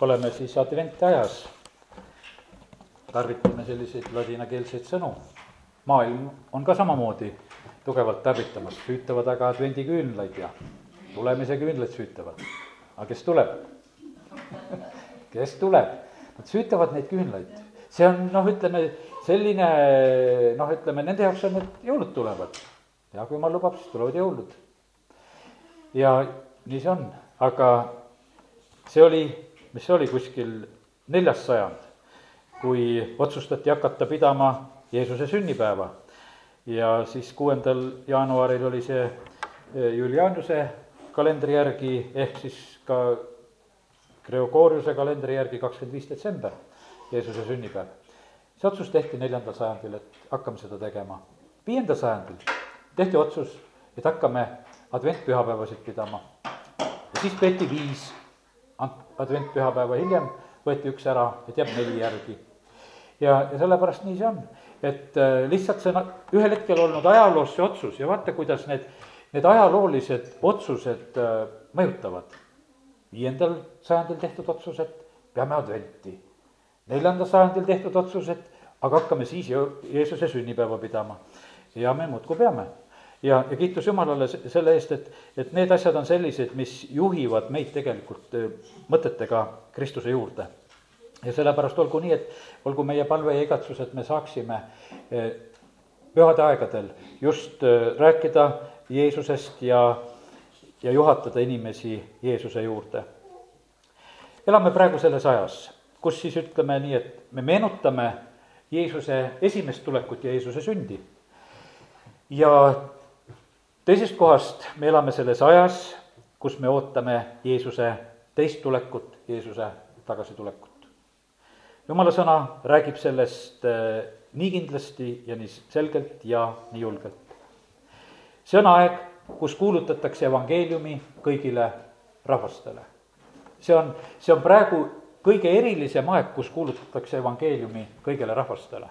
oleme siis adventajas, tarvitame selliseid ladinakeelseid sõnu. maailm on ka samamoodi tugevalt tarvitamas, süütavad aga advendiküünlaid ja tulemise küünlaid süütavad. aga kes tuleb kes tuleb? Nad süütavad neid küünlaid, see on noh, ütleme selline noh, ütleme nende jaoks on need jõulud tulevad. ja kui jumal lubab, siis tulevad jõulud. ja nii see on, aga see oli, mis see oli, kuskil neljas sajand, kui otsustati hakata pidama Jeesuse sünnipäeva. ja siis kuuendal jaanuaril oli see eh, Julianuse kalendri järgi ehk siis ka Gregoriuse kalendri järgi kakskümmend viis detsember, Jeesuse sünnipäev. see otsus tehti neljandal sajandil, et hakkame seda tegema. viiendal sajandil tehti otsus, et hakkame adventpühapäevasid pidama. ja siis peeti viis adventpühapäeva hiljem võeti üks ära, et jääb neli järgi. ja, ja sellepärast nii see on, et äh, lihtsalt see ühel hetkel olnud ajaloos see otsus ja vaata, kuidas need, need ajaloolised otsused äh, mõjutavad. viiendal sajandil tehtud otsus, et peame adventi. neljandal sajandil tehtud otsus, et aga hakkame siis Jeesuse sünnipäeva pidama. ja me muudkui peame ja, ja kiitus Jumalale selle eest, et, et need asjad on sellised, mis juhivad meid tegelikult äh, mõtetega Kristuse juurde. ja sellepärast olgu nii, et olgu meie palve ja igatsus, et me saaksime äh, pühade aegadel just äh, rääkida Jeesusest ja, ja juhatada inimesi Jeesuse juurde. elame praegu selles ajas, kus siis ütleme nii, et me meenutame Jeesuse esimest tulekut ja Jeesuse sündi. ja teisest kohast me elame selles ajas, kus me ootame Jeesuse teist tulekut, Jeesuse tagasitulekut. jumala sõna räägib sellest äh, nii kindlasti ja nii selgelt ja nii julgelt. see on aeg, kus kuulutatakse evangeeliumi kõigile rahvastele. see on, see on praegu kõige erilisem aeg, kus kuulutatakse evangeeliumi kõigile rahvastele.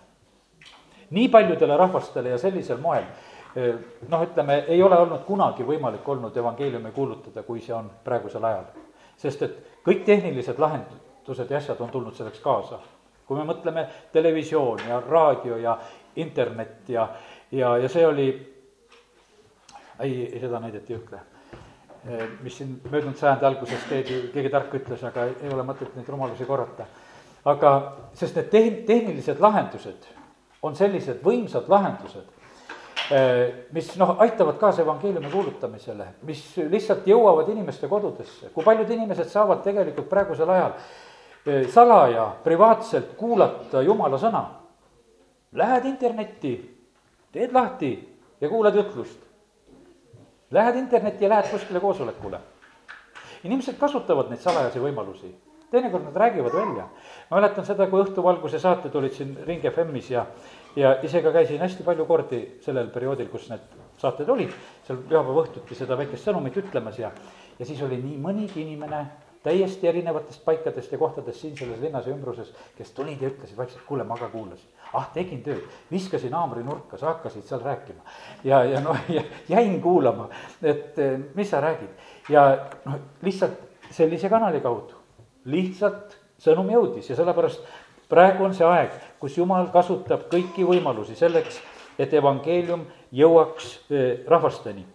nii paljudele rahvastele ja sellisel moel noh, ütleme, ei ole olnud kunagi võimalik olnud evangeeliumi kuulutada, kui see on praegusel ajal. sest et kõik tehnilised lahendused ja asjad on tulnud selleks kaasa. kui me mõtleme televisioon ja raadio ja internet ja, ja, ja see oli, ei, seda näidet ei ütle mis siin möödunud sajandi alguses keegi, keegi tark ütles, aga ei ole mõtet neid rumalusi korrata. aga, sest need tehn-, tehnilised lahendused on sellised võimsad lahendused, mis noh, aitavad kaasa evangeeliumi kuulutamisele, mis lihtsalt jõuavad inimeste kodudesse, kui paljud inimesed saavad tegelikult praegusel ajal äh, salaja, privaatselt kuulata jumala sõna. Lähed internetti, teed lahti ja kuulad jutlust. Lähed internetti ja lähed kuskile koosolekule. inimesed kasutavad neid salajasi võimalusi, teinekord nad räägivad välja. ma mäletan seda, kui õhtuvalguse saated olid siin Ring FM-is ja ja ise ka käisin hästi palju kordi sellel perioodil, kus need saated olid, seal pühapäeva õhtuti seda väikest sõnumit ütlemas ja, ja siis oli nii mõnigi inimene täiesti erinevatest paikadest ja kohtadest siin selles linnas ja ümbruses, kes tulid ja ütlesid vaikselt, kuule, ma ka kuulasin. ah, tegin tööd, viskasin haamri nurka, sa hakkasid seal rääkima. ja, ja noh, jäin kuulama, et eh, mis sa räägid. ja noh, lihtsalt sellise kanali kaudu, lihtsalt sõnum jõudis ja sellepärast praegu on see aeg, kus jumal kasutab kõiki võimalusi selleks, et evangeelium jõuaks rahvasteni.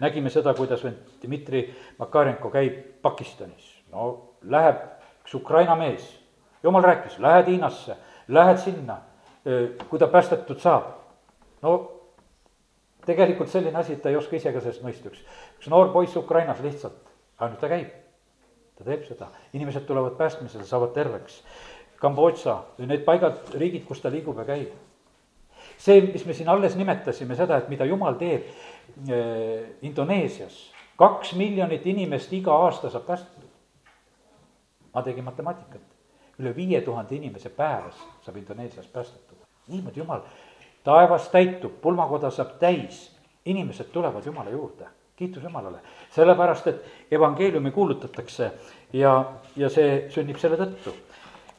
nägime seda, kuidas Dmitri Makarenko käib Pakistanis, no läheb üks Ukraina mees, jumal rääkis, lähed Hiinasse, lähed sinna, kui ta päästetud saab. no tegelikult selline asi, et ta ei oska ise ka sellest mõista, üks, üks noor poiss Ukrainas lihtsalt, ainult ta käib ta teeb seda, inimesed tulevad päästmisele, saavad terveks. Kambodža, need paigad, riigid, kus ta liigub ja käib. see, mis me siin alles nimetasime, seda, et mida jumal teeb äh, Indoneesias, kaks miljonit inimest iga aasta saab päästetud. ma tegin matemaatikat, üle viie tuhande inimese päevas saab Indoneesias päästetud. niimoodi jumal, taevas täitub, pulmakoda saab täis, inimesed tulevad Jumala juurde kiitus Jumalale, sellepärast et evangeeliumi kuulutatakse ja, ja see sünnib selle tõttu.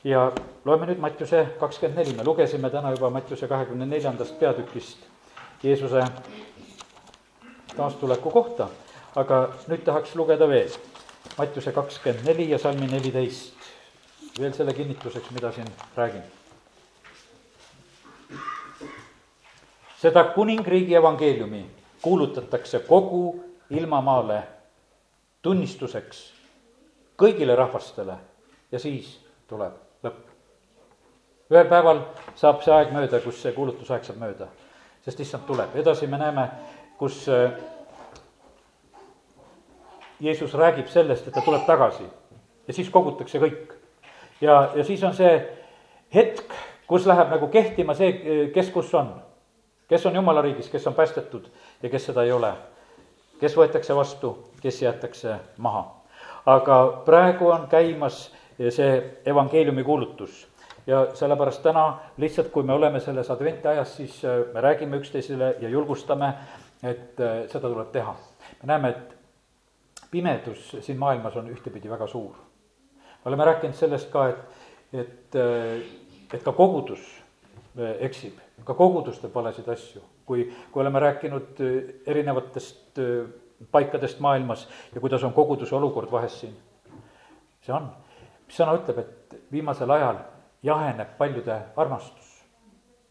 ja loeme nüüd Mattiuse kakskümmend neli, me lugesime täna juba Mattiuse kahekümne neljandast peatükist Jeesuse taastuleku kohta, aga nüüd tahaks lugeda veel. Mattiuse kakskümmend neli ja salmi neliteist. veel selle kinnituseks, mida siin räägin. seda kuningriigi evangeeliumi kuulutatakse kogu ilmamaale tunnistuseks kõigile rahvastele ja siis tuleb lõpp. ühel päeval saab see aeg mööda, kus see kuulutusaeg saab mööda, sest issand tuleb, edasi me näeme, kus äh, Jeesus räägib sellest, et ta tuleb tagasi ja siis kogutakse kõik. ja, ja siis on see hetk, kus läheb nagu kehtima see, kes kus on. kes on jumala riigis, kes on päästetud ja kes seda ei ole. Kes võetakse vastu, kes jäetakse maha. aga praegu on käimas see evangeeliumi kuulutus ja sellepärast täna lihtsalt, kui me oleme selles adventiajas, siis äh, me räägime üksteisele ja julgustame, et äh, seda tuleb teha. me näeme, et pimedus siin maailmas on ühtepidi väga suur. me oleme rääkinud sellest ka, et, et, äh, et ka kogudus eksib, ka kogudus teeb valesid asju. kui, kui oleme rääkinud erinevatest paikadest maailmas ja kuidas on koguduse olukord vahest siin, see on mis sõna ütleb, et viimasel ajal jaheneb paljude armastus.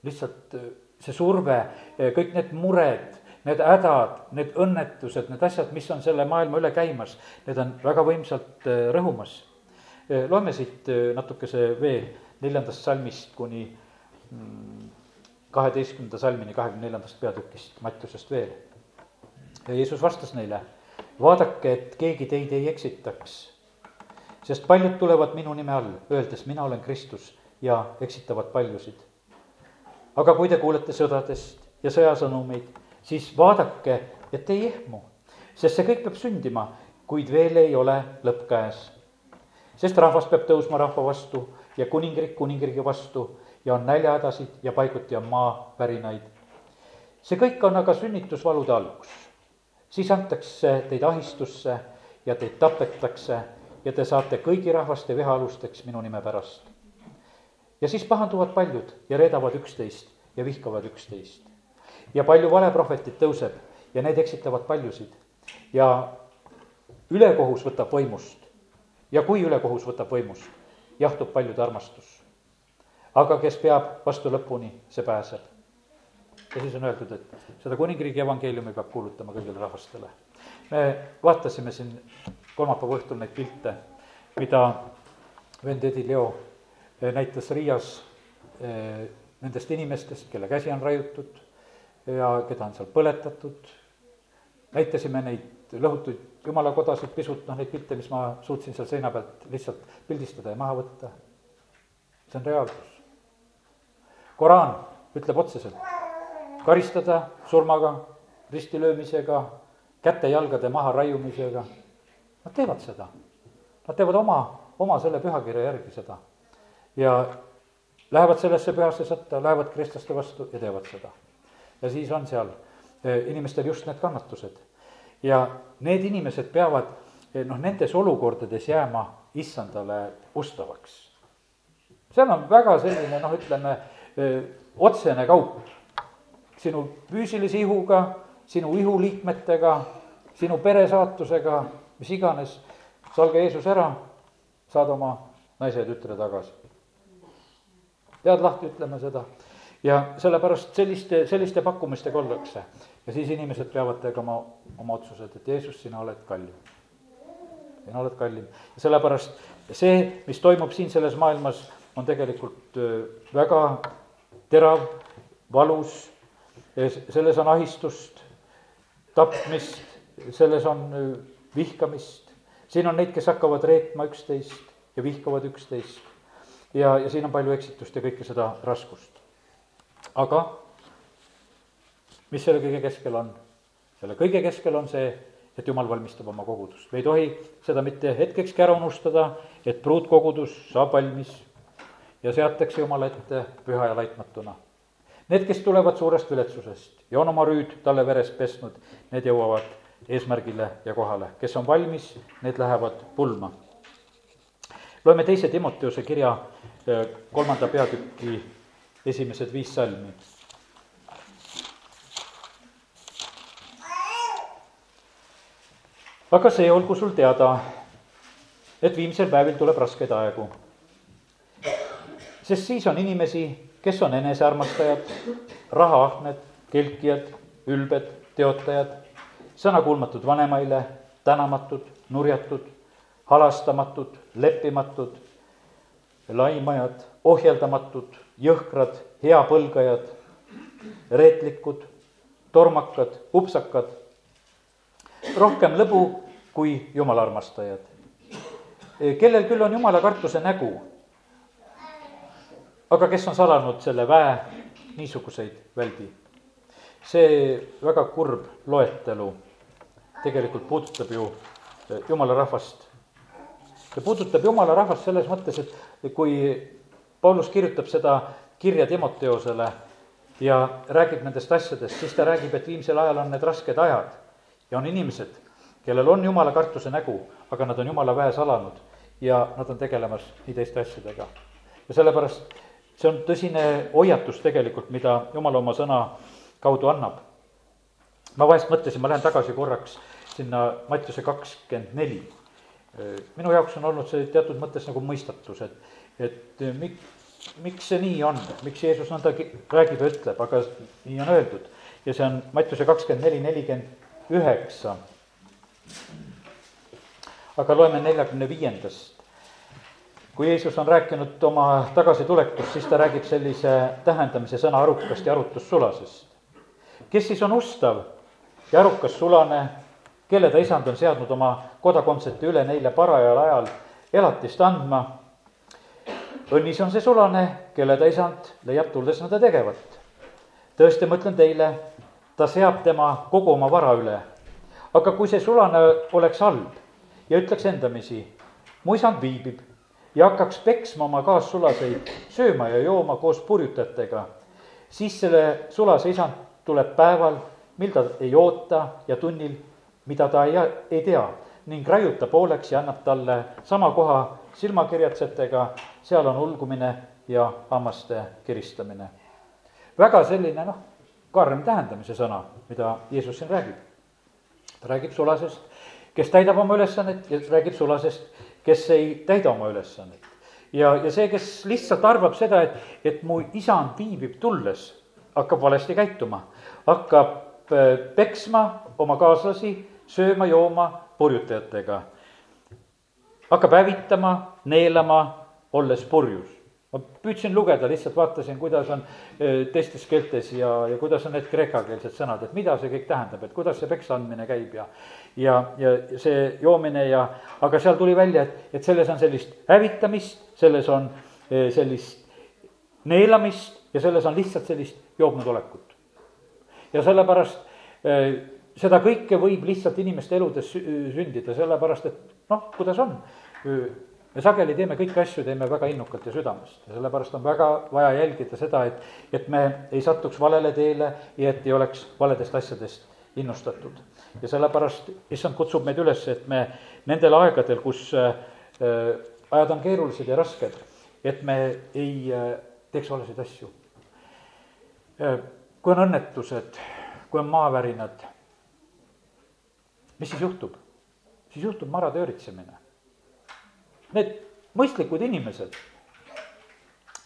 lihtsalt äh, see surve, äh, kõik need mured, need hädad, need õnnetused, need asjad, mis on selle maailma üle käimas, need on väga võimsalt äh, rõhumas. loeme siit natukese veel neljandast salmist kuni mm, kaheteistkümnenda salmini kahekümne neljandast peatükist Mattiusest veel. ja Jeesus vastas neile, vaadake, et keegi teid ei eksitaks sest paljud tulevad minu nime all, öeldes, mina olen Kristus ja eksitavad paljusid. aga kui te kuulete sõdadest ja sõjasõnumeid, siis vaadake, et ei ehmu, sest see kõik peab sündima, kuid veel ei ole lõpp käes. sest rahvas peab tõusma rahva vastu ja kuningriik kuningriigi vastu ja on näljahädasid ja paiguti on maavärinaid. see kõik on aga sünnitusvalude algus. siis antakse teid ahistusse ja teid tapetakse ja te saate kõigi rahvaste vihaalusteks minu nime pärast. ja siis pahanduvad paljud ja reedavad üksteist ja vihkavad üksteist. ja palju valeprohvetit tõuseb ja need eksitavad paljusid. ja ülekohus võtab võimust. ja kui ülekohus võtab võimust, jahtub paljude armastus. Aga kes peab vastu lõpuni, see pääseb. ja siis on öeldud, et seda kuningriigi evangeeliumi peab kuulutama kõigile rahvastele. me vaatasime siin kolmapäeva õhtul neid pilte, mida vend Edi Leo eh, näitas Riias eh, nendest inimestest, kelle käsi on raiutud ja keda on seal põletatud. näitasime neid lõhutuid jumalakodasid pisut, noh neid pilte, mis ma suutsin seal seina pealt lihtsalt pildistada ja maha võtta. see on reaalsus. Koraan ütleb otseselt, karistada surmaga, ristilöömisega, käte-jalgade maha raiumisega Nad teevad seda. Nad teevad oma, oma selle pühakirja järgi seda. ja lähevad sellesse pühasse sõtta, lähevad kristlaste vastu ja teevad seda. ja siis on seal eh, inimestel just need kannatused. ja need inimesed peavad eh, noh, nendes olukordades jääma issandale ustavaks. seal on väga selline noh, ütleme otsene kaup sinu füüsilise ihuga, sinu ihuliikmetega, sinu pere saatusega mis iganes, salga Jeesus ära, saad oma naise ja tütre tagasi. pead lahti ütlema seda ja sellepärast selliste, selliste pakkumistega ollakse. ja siis inimesed peavad tegema oma otsused, et Jeesus, sina oled kallim. sina oled kallim ja sellepärast see, mis toimub siin selles maailmas, on tegelikult väga terav, valus, selles on ahistust, tapmist, selles on vihkamist. siin on neid, kes hakkavad reetma üksteist ja vihkavad üksteist. ja, ja siin on palju eksitust ja kõike seda raskust. aga mis selle kõige keskel on? selle kõige keskel on see, et jumal valmistab oma kogudust. me ei tohi seda mitte hetkekski ära unustada, et pruutkogudus saab valmis ja seatakse Jumala ette püha ja laitmatuna. Need, kes tulevad suurest viletsusest ja on oma rüüd talle veres pesnud, need jõuavad eesmärgile ja kohale. kes on valmis, need lähevad pulma. loeme teise Timoteuse kirja äh, kolmanda peatüki esimesed viis salmi. aga see olgu sul teada, et viimsel päevil tuleb raskeid aegu. Sest siis on inimesi, kes on enesearmastajad, rahaahned, kelkijad, ülbed, teotajad, sõnakuulmatud vanemaile, tänamatud, nurjatud, halastamatud, leppimatud, laimajad, ohjeldamatud, jõhkrad, heapõlgajad, reetlikud, tormakad, upsakad, rohkem lõbu kui jumala armastajad. kellel küll on jumala kartuse nägu, aga kes on salanud selle väe, niisuguseid väldi. see väga kurb loetelu tegelikult puudutab ju jumala rahvast. see puudutab jumala rahvast selles mõttes, et kui Paulus kirjutab seda kirja Timoteosele ja räägib nendest asjadest, siis ta räägib, et viimsel ajal on need rasked ajad ja on inimesed, kellel on jumala kartuse nägu, aga nad on jumala väe salanud ja nad on tegelemas nii teiste asjadega. ja sellepärast see on tõsine hoiatus tegelikult, mida jumal oma sõna kaudu annab. ma vahest mõtlesin, ma lähen tagasi korraks sinna Mattiuse kakskümmend neli. minu jaoks on olnud see teatud mõttes nagu mõistatus, et, et mik-, miks see nii on, miks Jeesus nõnda räägib ja ütleb, aga nii on öeldud. ja see on Mattiuse kakskümmend neli, nelikümmend üheksa. aga loeme neljakümne viiendast. Kui Jeesus on rääkinud oma tagasitulekust, siis ta räägib sellise tähendamise sõna arukast ja arutussulasest. kes siis on ustav ja arukas sulane, kelle ta isand on seadnud oma kodakondsete üle neile parajal ajal elatist andma. õnnis on see sulane, kelle ta isand leiab tulles nõnda tegevat. tõesti, ma ütlen teile ta seab tema kogu oma vara üle. aga kui see sulane oleks halb ja ütleks endamisi, mu isand viibib ja hakkaks peksma oma kaassulaseid sööma ja jooma koos purjutajatega, siis selle sulase isand tuleb päeval, mil ta ei oota ja tunnil, mida ta ei, ei tea ning raiutab pooleks ja annab talle sama koha silmakirjatsetega, seal on ulgumine ja hammaste kiristamine. väga selline noh, karm tähendamise sõna, mida Jeesus siin räägib. ta räägib sulasest, kes täidab oma ülesannet ja räägib sulasest, kes ei täida oma ülesannet. ja, ja see, kes lihtsalt arvab seda, et, et mu isand viibib tulles, hakkab valesti käituma, hakkab äh, peksma oma kaaslasi, sööma, jooma purjutajatega. hakkab hävitama, neelama, olles purjus ma püüdsin lugeda, lihtsalt vaatasin, kuidas on teistes keeltes ja, ja kuidas on need kreekakeelsed sõnad, et mida see kõik tähendab, et kuidas see peksa andmine käib ja ja, ja see joomine ja, aga seal tuli välja, et, et selles on sellist hävitamist, selles on sellist neelamist ja selles on lihtsalt sellist joobnud olekut. ja sellepärast seda kõike võib lihtsalt inimeste eludes sündida, sellepärast et noh, kuidas on me sageli teeme kõiki asju, teeme väga innukalt ja südamest ja sellepärast on väga vaja jälgida seda, et, et me ei satuks valele teele ja et ei oleks valedest asjadest innustatud. ja sellepärast issand kutsub meid üles, et me nendel aegadel, kus äh, ajad on keerulised ja rasked, et me ei äh, teeks valesid asju äh,. kui on õnnetused, kui on maavärinad, mis siis juhtub? siis juhtub marade ööritsemine Need mõistlikud inimesed,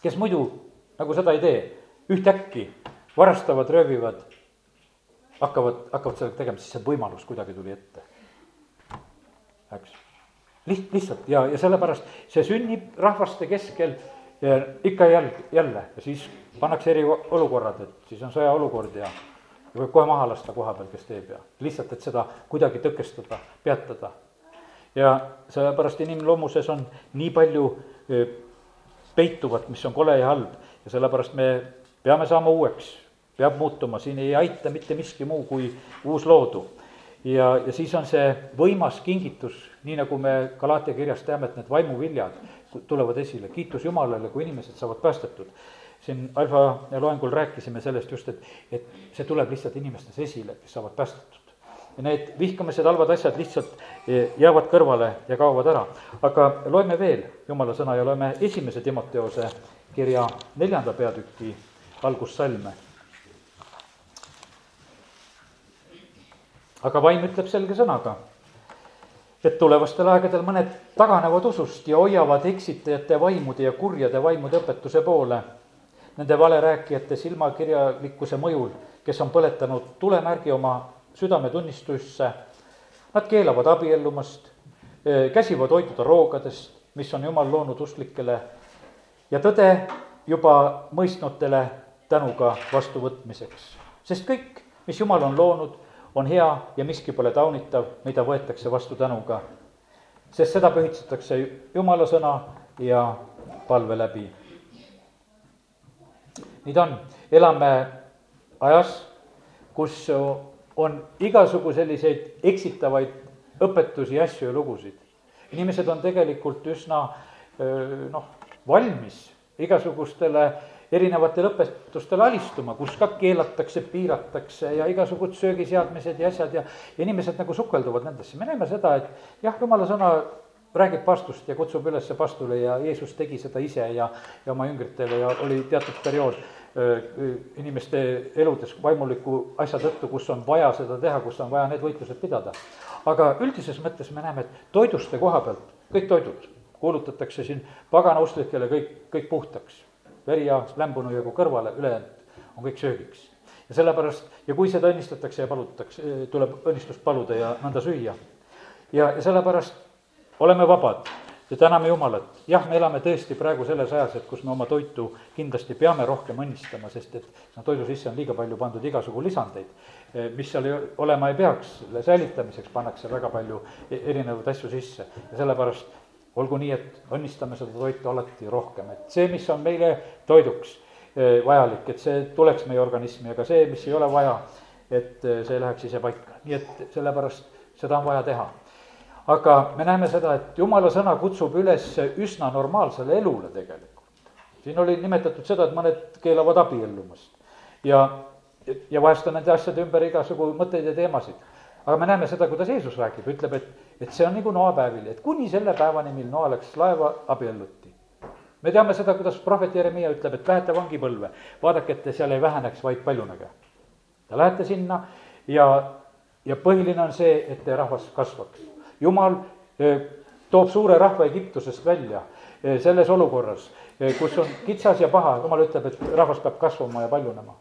kes muidu nagu seda ei tee, ühtäkki varastavad, röövivad, hakkavad, hakkavad sellega tegema, siis see võimalus kuidagi tuli ette. eks, liht-, lihtsalt ja, ja sellepärast see sünnib rahvaste keskel ja ikka jälle, jälle ja siis pannakse eriolukorrad, et siis on sõjaolukord ja ja võib kohe maha lasta koha peal, kes teeb ja lihtsalt, et seda kuidagi tõkestada, peatada ja sellepärast inimloomuses on nii palju peituvat, mis on kole ja halb. Ja sellepärast me peame saama uueks, peab muutuma, siin ei aita mitte miski muu kui uus loodu. ja, ja siis on see võimas kingitus, nii nagu me Galatia kirjas teame, et need vaimuviljad tulevad esile, kiitus Jumalale, kui inimesed saavad päästetud. siin alfa loengul rääkisime sellest just, et, et see tuleb lihtsalt inimestes esile, kes saavad päästetud need vihkamised, halvad asjad lihtsalt eh, jäävad kõrvale ja kaovad ära. aga loeme veel jumala sõna ja loeme esimese Timoteose kirja neljanda peatüki algussalme. aga vaim ütleb selge sõnaga, et tulevastel aegadel mõned taganevad usust ja hoiavad eksitajate vaimude ja kurjade vaimude õpetuse poole. Nende valerääkijate silmakirjalikkuse mõjul, kes on põletanud tulemärgi oma südametunnistusse. Nad keelavad abiellumast, käsivad hoiduda roogadest, mis on jumal loonud usklikele ja tõde juba mõistnutele tänuga vastuvõtmiseks. sest kõik, mis jumal on loonud, on hea ja miski pole taunitav, mida võetakse vastu tänuga. sest seda pühitsetakse jumala sõna ja palve läbi. nii ta on, elame ajas, kus on igasugu selliseid eksitavaid õpetusi, asju ja lugusid. inimesed on tegelikult üsna noh, valmis igasugustele erinevatele õpetustele alistuma, kus ka keelatakse, piiratakse ja igasugused söögiseadmised ja asjad ja inimesed nagu sukelduvad nendesse, me näeme seda, et jah, jumala sõna räägib pastust ja kutsub üles pastule ja Jeesus tegi seda ise ja, ja oma jüngritele ja oli teatud periood inimeste eludes vaimuliku asja tõttu, kus on vaja seda teha, kus on vaja need võitlused pidada. aga üldises mõttes me näeme, et toiduste koha pealt kõik toidud kuulutatakse siin pagana usklikele kõik, kõik puhtaks. veri ja lämbunu jäägu kõrvale, ülejäänud on kõik söögiks. ja sellepärast, ja kui seda õnnistatakse ja palutakse, tuleb õnnistust paluda ja nõnda süüa. ja, ja sellepärast oleme vabad ja täname Jumalat, jah, me elame tõesti praegu selles ajas, et kus me oma toitu kindlasti peame rohkem õnnistama, sest et no toidu sisse on liiga palju pandud igasugu lisandeid, mis seal olema ei peaks, selle säilitamiseks pannakse väga palju e-, erinevaid asju sisse. Ja sellepärast olgu nii, et õnnistame seda toitu alati rohkem, et see, mis on meile toiduks eh, vajalik, et see tuleks meie organismi, aga see, mis ei ole vaja, et eh, see läheks ise paika, nii et sellepärast seda on vaja teha. Aga me näeme seda, et jumala sõna kutsub üles üsna normaalsele elule tegelikult. siin oli nimetatud seda, et mõned keelavad abiellumast ja, ja vahest on nende asjade ümber igasugu mõtteid ja teemasid. aga me näeme seda, kuidas Jeesus räägib, ütleb, et et see on nagu noapäevil, et kuni selle päevani, mil Noa läks laeva, abielluti. me teame seda, kuidas prohvet Jeremiah ütleb, et lähete vangipõlve, vaadake, et te seal ei väheneks, vaid paljunege. Te lähete sinna ja, ja põhiline on see, et teie rahvas kasvaks. Jumal eh, toob suure rahva Egiptusest välja eh, selles olukorras, eh, kus on kitsas ja paha, jumal ütleb, et rahvas peab kasvama ja paljunema.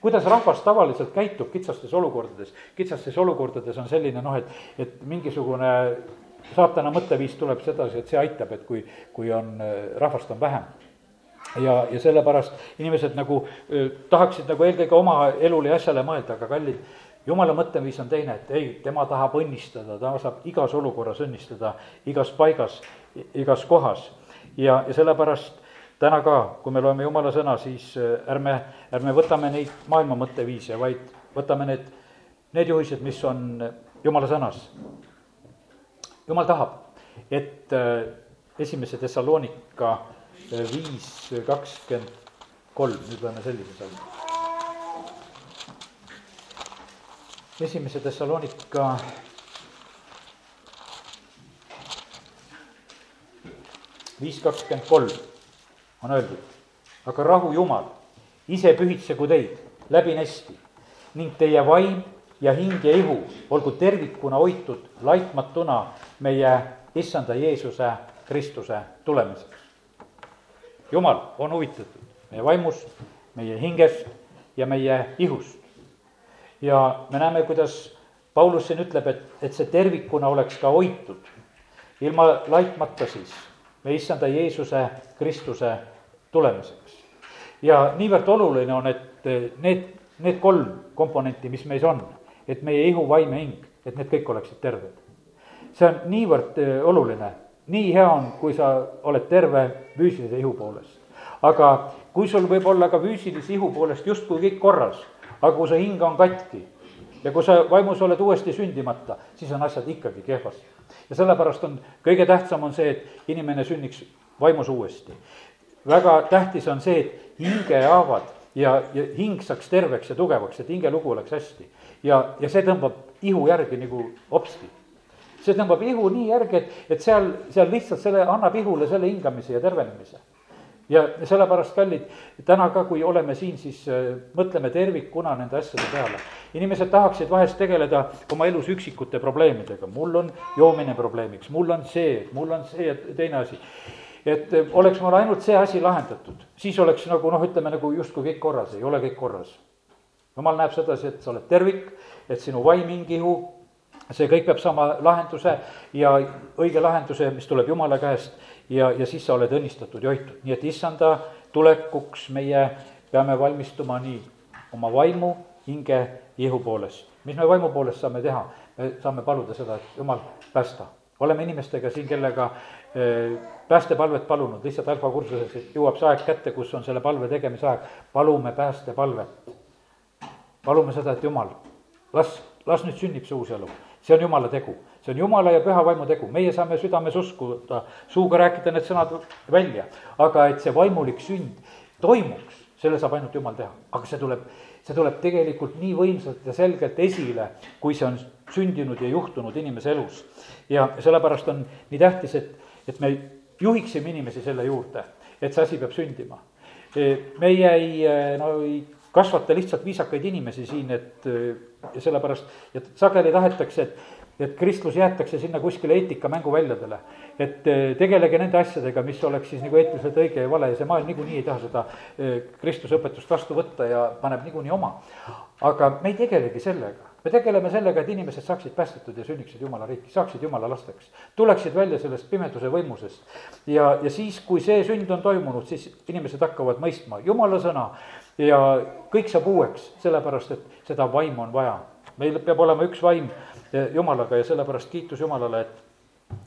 Kuidas rahvas tavaliselt käitub kitsastes olukordades, kitsastes olukordades on selline noh, et, et mingisugune saatana mõtteviis tuleb sedasi, et see aitab, et kui, kui on, rahvast on vähem. Ja, ja sellepärast inimesed nagu tahaksid nagu eelkõige oma elule ja asjale mõelda, aga kallid, jumala mõtteviis on teine, et ei, tema tahab õnnistada, ta saab igas olukorras õnnistada, igas paigas, igas kohas. ja, ja sellepärast täna ka, kui me loeme jumala sõna, siis äh, ärme, ärme võtame neid maailma mõtteviise, vaid võtame need, need juhised, mis on äh, jumala sõnas. jumal tahab, et äh, esimese Thessalonika viis kakskümmend kolm, nüüd loeme sellise salmi. Esimese Thessalonika viis kakskümmend kolm on öeldud. aga rahu Jumal, ise pühitsegu teid läbinesti ning teie vaim ja hing ja ihu olgu tervikuna hoitud laitmatuna meie issanda Jeesuse Kristuse tulemiseks. Jumal on huvitatud meie vaimust, meie hingest ja meie ihust. Ja me näeme, kuidas Paulus siin ütleb, et, et see tervikuna oleks ka hoitud, ilma laitmata siis meie issanda Jeesuse Kristuse tulemiseks. ja niivõrd oluline on, et need, need kolm komponenti, mis meis on, et meie ihu, vaim ja hing, et need kõik oleksid terved. see on niivõrd eh, oluline, nii hea on, kui sa oled terve füüsilise ihu poolest. aga kui sul võib olla ka füüsilise ihu poolest justkui kõik korras, aga kui su hing on katki ja kui sa vaimus oled uuesti sündimata, siis on asjad ikkagi kehvasti ja sellepärast on, kõige tähtsam on see, et inimene sünniks vaimus uuesti. väga tähtis on see, et hingehaavad ja, ja hing saaks terveks ja tugevaks, et hingelugu oleks hästi. ja, ja see tõmbab ihu järgi nagu hopsti. see tõmbab ihu nii järgi, et, et seal, seal lihtsalt selle, annab ihule selle hingamise ja tervenemise. Ja sellepärast, kallid, täna ka, kui oleme siin, siis äh, mõtleme tervikuna nende asjade peale. inimesed tahaksid vahest tegeleda oma elus üksikute probleemidega, mul on joomine probleemiks, mul on see, mul on see ja teine asi. et äh, oleks mul ainult see asi lahendatud, siis oleks nagu noh, ütleme nagu justkui kõik korras, ei ole kõik korras. jumal näeb sedasi, et sa oled tervik, et sinu vaim, hing, ihu, see kõik peab saama lahenduse ja õige lahenduse, mis tuleb Jumala käest ja, ja siis sa oled õnnistatud ja hoitud, nii et issanda tulekuks meie peame valmistuma nii oma vaimu, hinge, ihu poolest. mis me vaimu poolest saame teha? me saame paluda seda, et jumal, päästa. oleme inimestega siin, kellega eh, päästepalvet palunud, lihtsalt alfakursuses, jõuab see aeg kätte, kus on selle palve tegemise aeg, palume päästepalvet. palume seda, et jumal, las, las nüüd sünnib see uus elu, see on jumala tegu see on jumala ja püha vaimu tegu, meie saame südames uskuda, suuga rääkida need sõnad välja, aga et see vaimulik sünd toimuks, selle saab ainult jumal teha, aga see tuleb, see tuleb tegelikult nii võimsalt ja selgelt esile, kui see on sündinud ja juhtunud inimese elus. ja sellepärast on nii tähtis, et, et me juhiksime inimesi selle juurde, et see asi peab sündima. meie ei, no ei kasvata lihtsalt viisakaid inimesi siin, et ja sellepärast, et sageli tahetakse, et et kristlus jäetakse sinna kuskile eetika mänguväljadele. et eh, tegelege nende asjadega, mis oleks siis nagu eetiliselt õige ja vale ja see maailm niikuinii ei taha seda eh, kristluse õpetust vastu võtta ja paneb niikuinii oma. aga me ei tegelegi sellega, me tegeleme sellega, et inimesed saaksid päästetud ja sünniksid jumala riiki, saaksid jumala lasteks. tuleksid välja sellest pimeduse võimusest ja, ja siis, kui see sünd on toimunud, siis inimesed hakkavad mõistma jumala sõna ja kõik saab uueks, sellepärast et seda vaimu on vaja. meil peab olema üks vaim Jumalaga ja sellepärast kiitus Jumalale, et,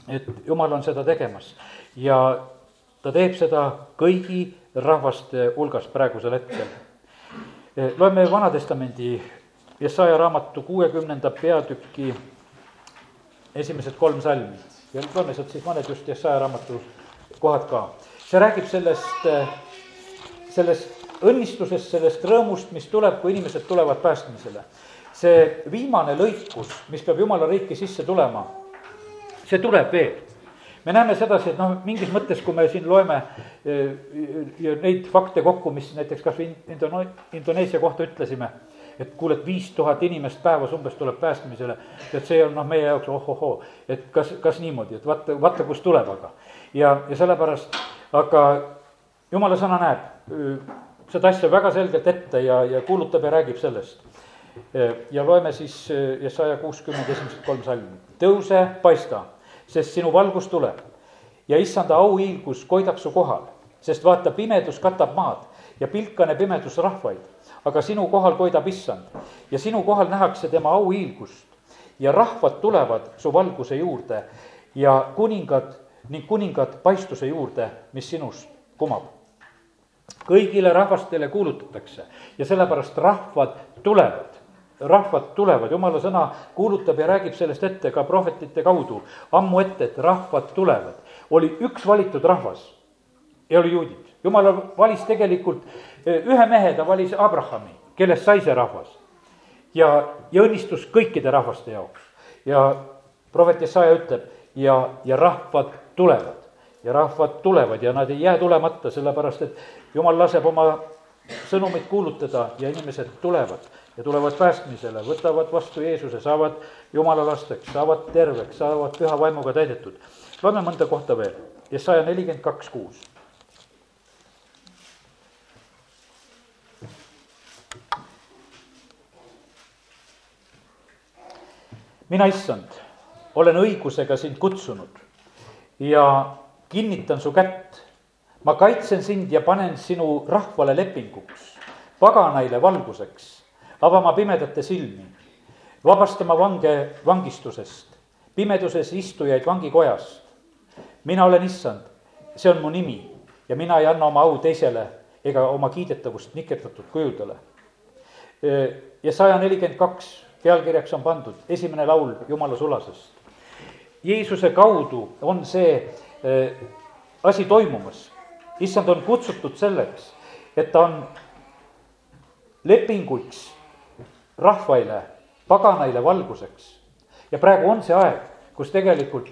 et Jumal on seda tegemas. ja ta teeb seda kõigi rahvaste hulgas praegusel hetkel. loeme Vana-testamendi Jesaja raamatu kuuekümnenda peatüki esimesed kolm salmi ja loeme sealt siis mõned just Jesaja raamatu kohad ka. see räägib sellest, sellest õnnistusest, sellest rõõmust, mis tuleb, kui inimesed tulevad päästmisele see viimane lõikus, mis peab jumala riiki sisse tulema, see tuleb veel. me näeme sedasi, et noh, mingis mõttes, kui me siin loeme eh, neid fakte kokku, mis näiteks kas või Indone-, Indoneesia kohta ütlesime, et kuule, et viis tuhat inimest päevas umbes tuleb päästmisele, et see on noh, meie jaoks ohohoo, et kas, kas niimoodi, et vaata, vaata, kust tuleb aga. ja, ja sellepärast, aga jumala sõna näeb eh, seda asja väga selgelt ette ja, ja kuulutab ja räägib sellest ja loeme siis Jesaja kuuskümmend esimesed kolm salmi. tõuse, paista, sest sinu valgus tuleb ja issanda auhiilgus koidab su kohal, sest vaata, pimedus katab maad ja pilkane pimedus rahvaid. aga sinu kohal koidab issand ja sinu kohal nähakse tema auhiilgust ja rahvad tulevad su valguse juurde ja kuningad ning kuningad paistuse juurde, mis sinust kumab kõigile rahvastele kuulutatakse ja sellepärast rahvad tulevad rahvad tulevad, jumala sõna kuulutab ja räägib sellest ette ka prohvetite kaudu, ammu ette, et rahvad tulevad. oli üks valitud rahvas ja oli juudid. jumal valis tegelikult eh, ühe mehe, ta valis Abrahami, kellest sai see rahvas. ja, ja õnnistus kõikide rahvaste jaoks. ja prohvet Jesaja ütleb ja, ja rahvad tulevad ja rahvad tulevad ja nad ei jää tulemata, sellepärast et jumal laseb oma sõnumit kuulutada ja inimesed tulevad ja tulevad päästmisele, võtavad vastu Jeesuse, saavad jumala lasteks, saavad terveks, saavad püha vaimuga täidetud. loeme mõnda kohta veel, Jesaja nelikümmend kaks, kuus. mina, issand, olen õigusega sind kutsunud ja kinnitan su kätt. Ma kaitsen sind ja panen sinu rahvale lepinguks, paganaile valguseks avama pimedate silmi, vabastama vange vangistusest, pimeduses istujaid vangikojast. mina olen issand, see on mu nimi ja mina ei anna oma au teisele ega oma kiidetavust nikerdatud kujudele. ja saja nelikümmend kaks pealkirjaks on pandud esimene laul Jumala sulasest. Jeesuse kaudu on see asi toimumas. Issand on kutsutud selleks, et ta on lepinguks rahvaile, paganaile valguseks. ja praegu on see aeg, kus tegelikult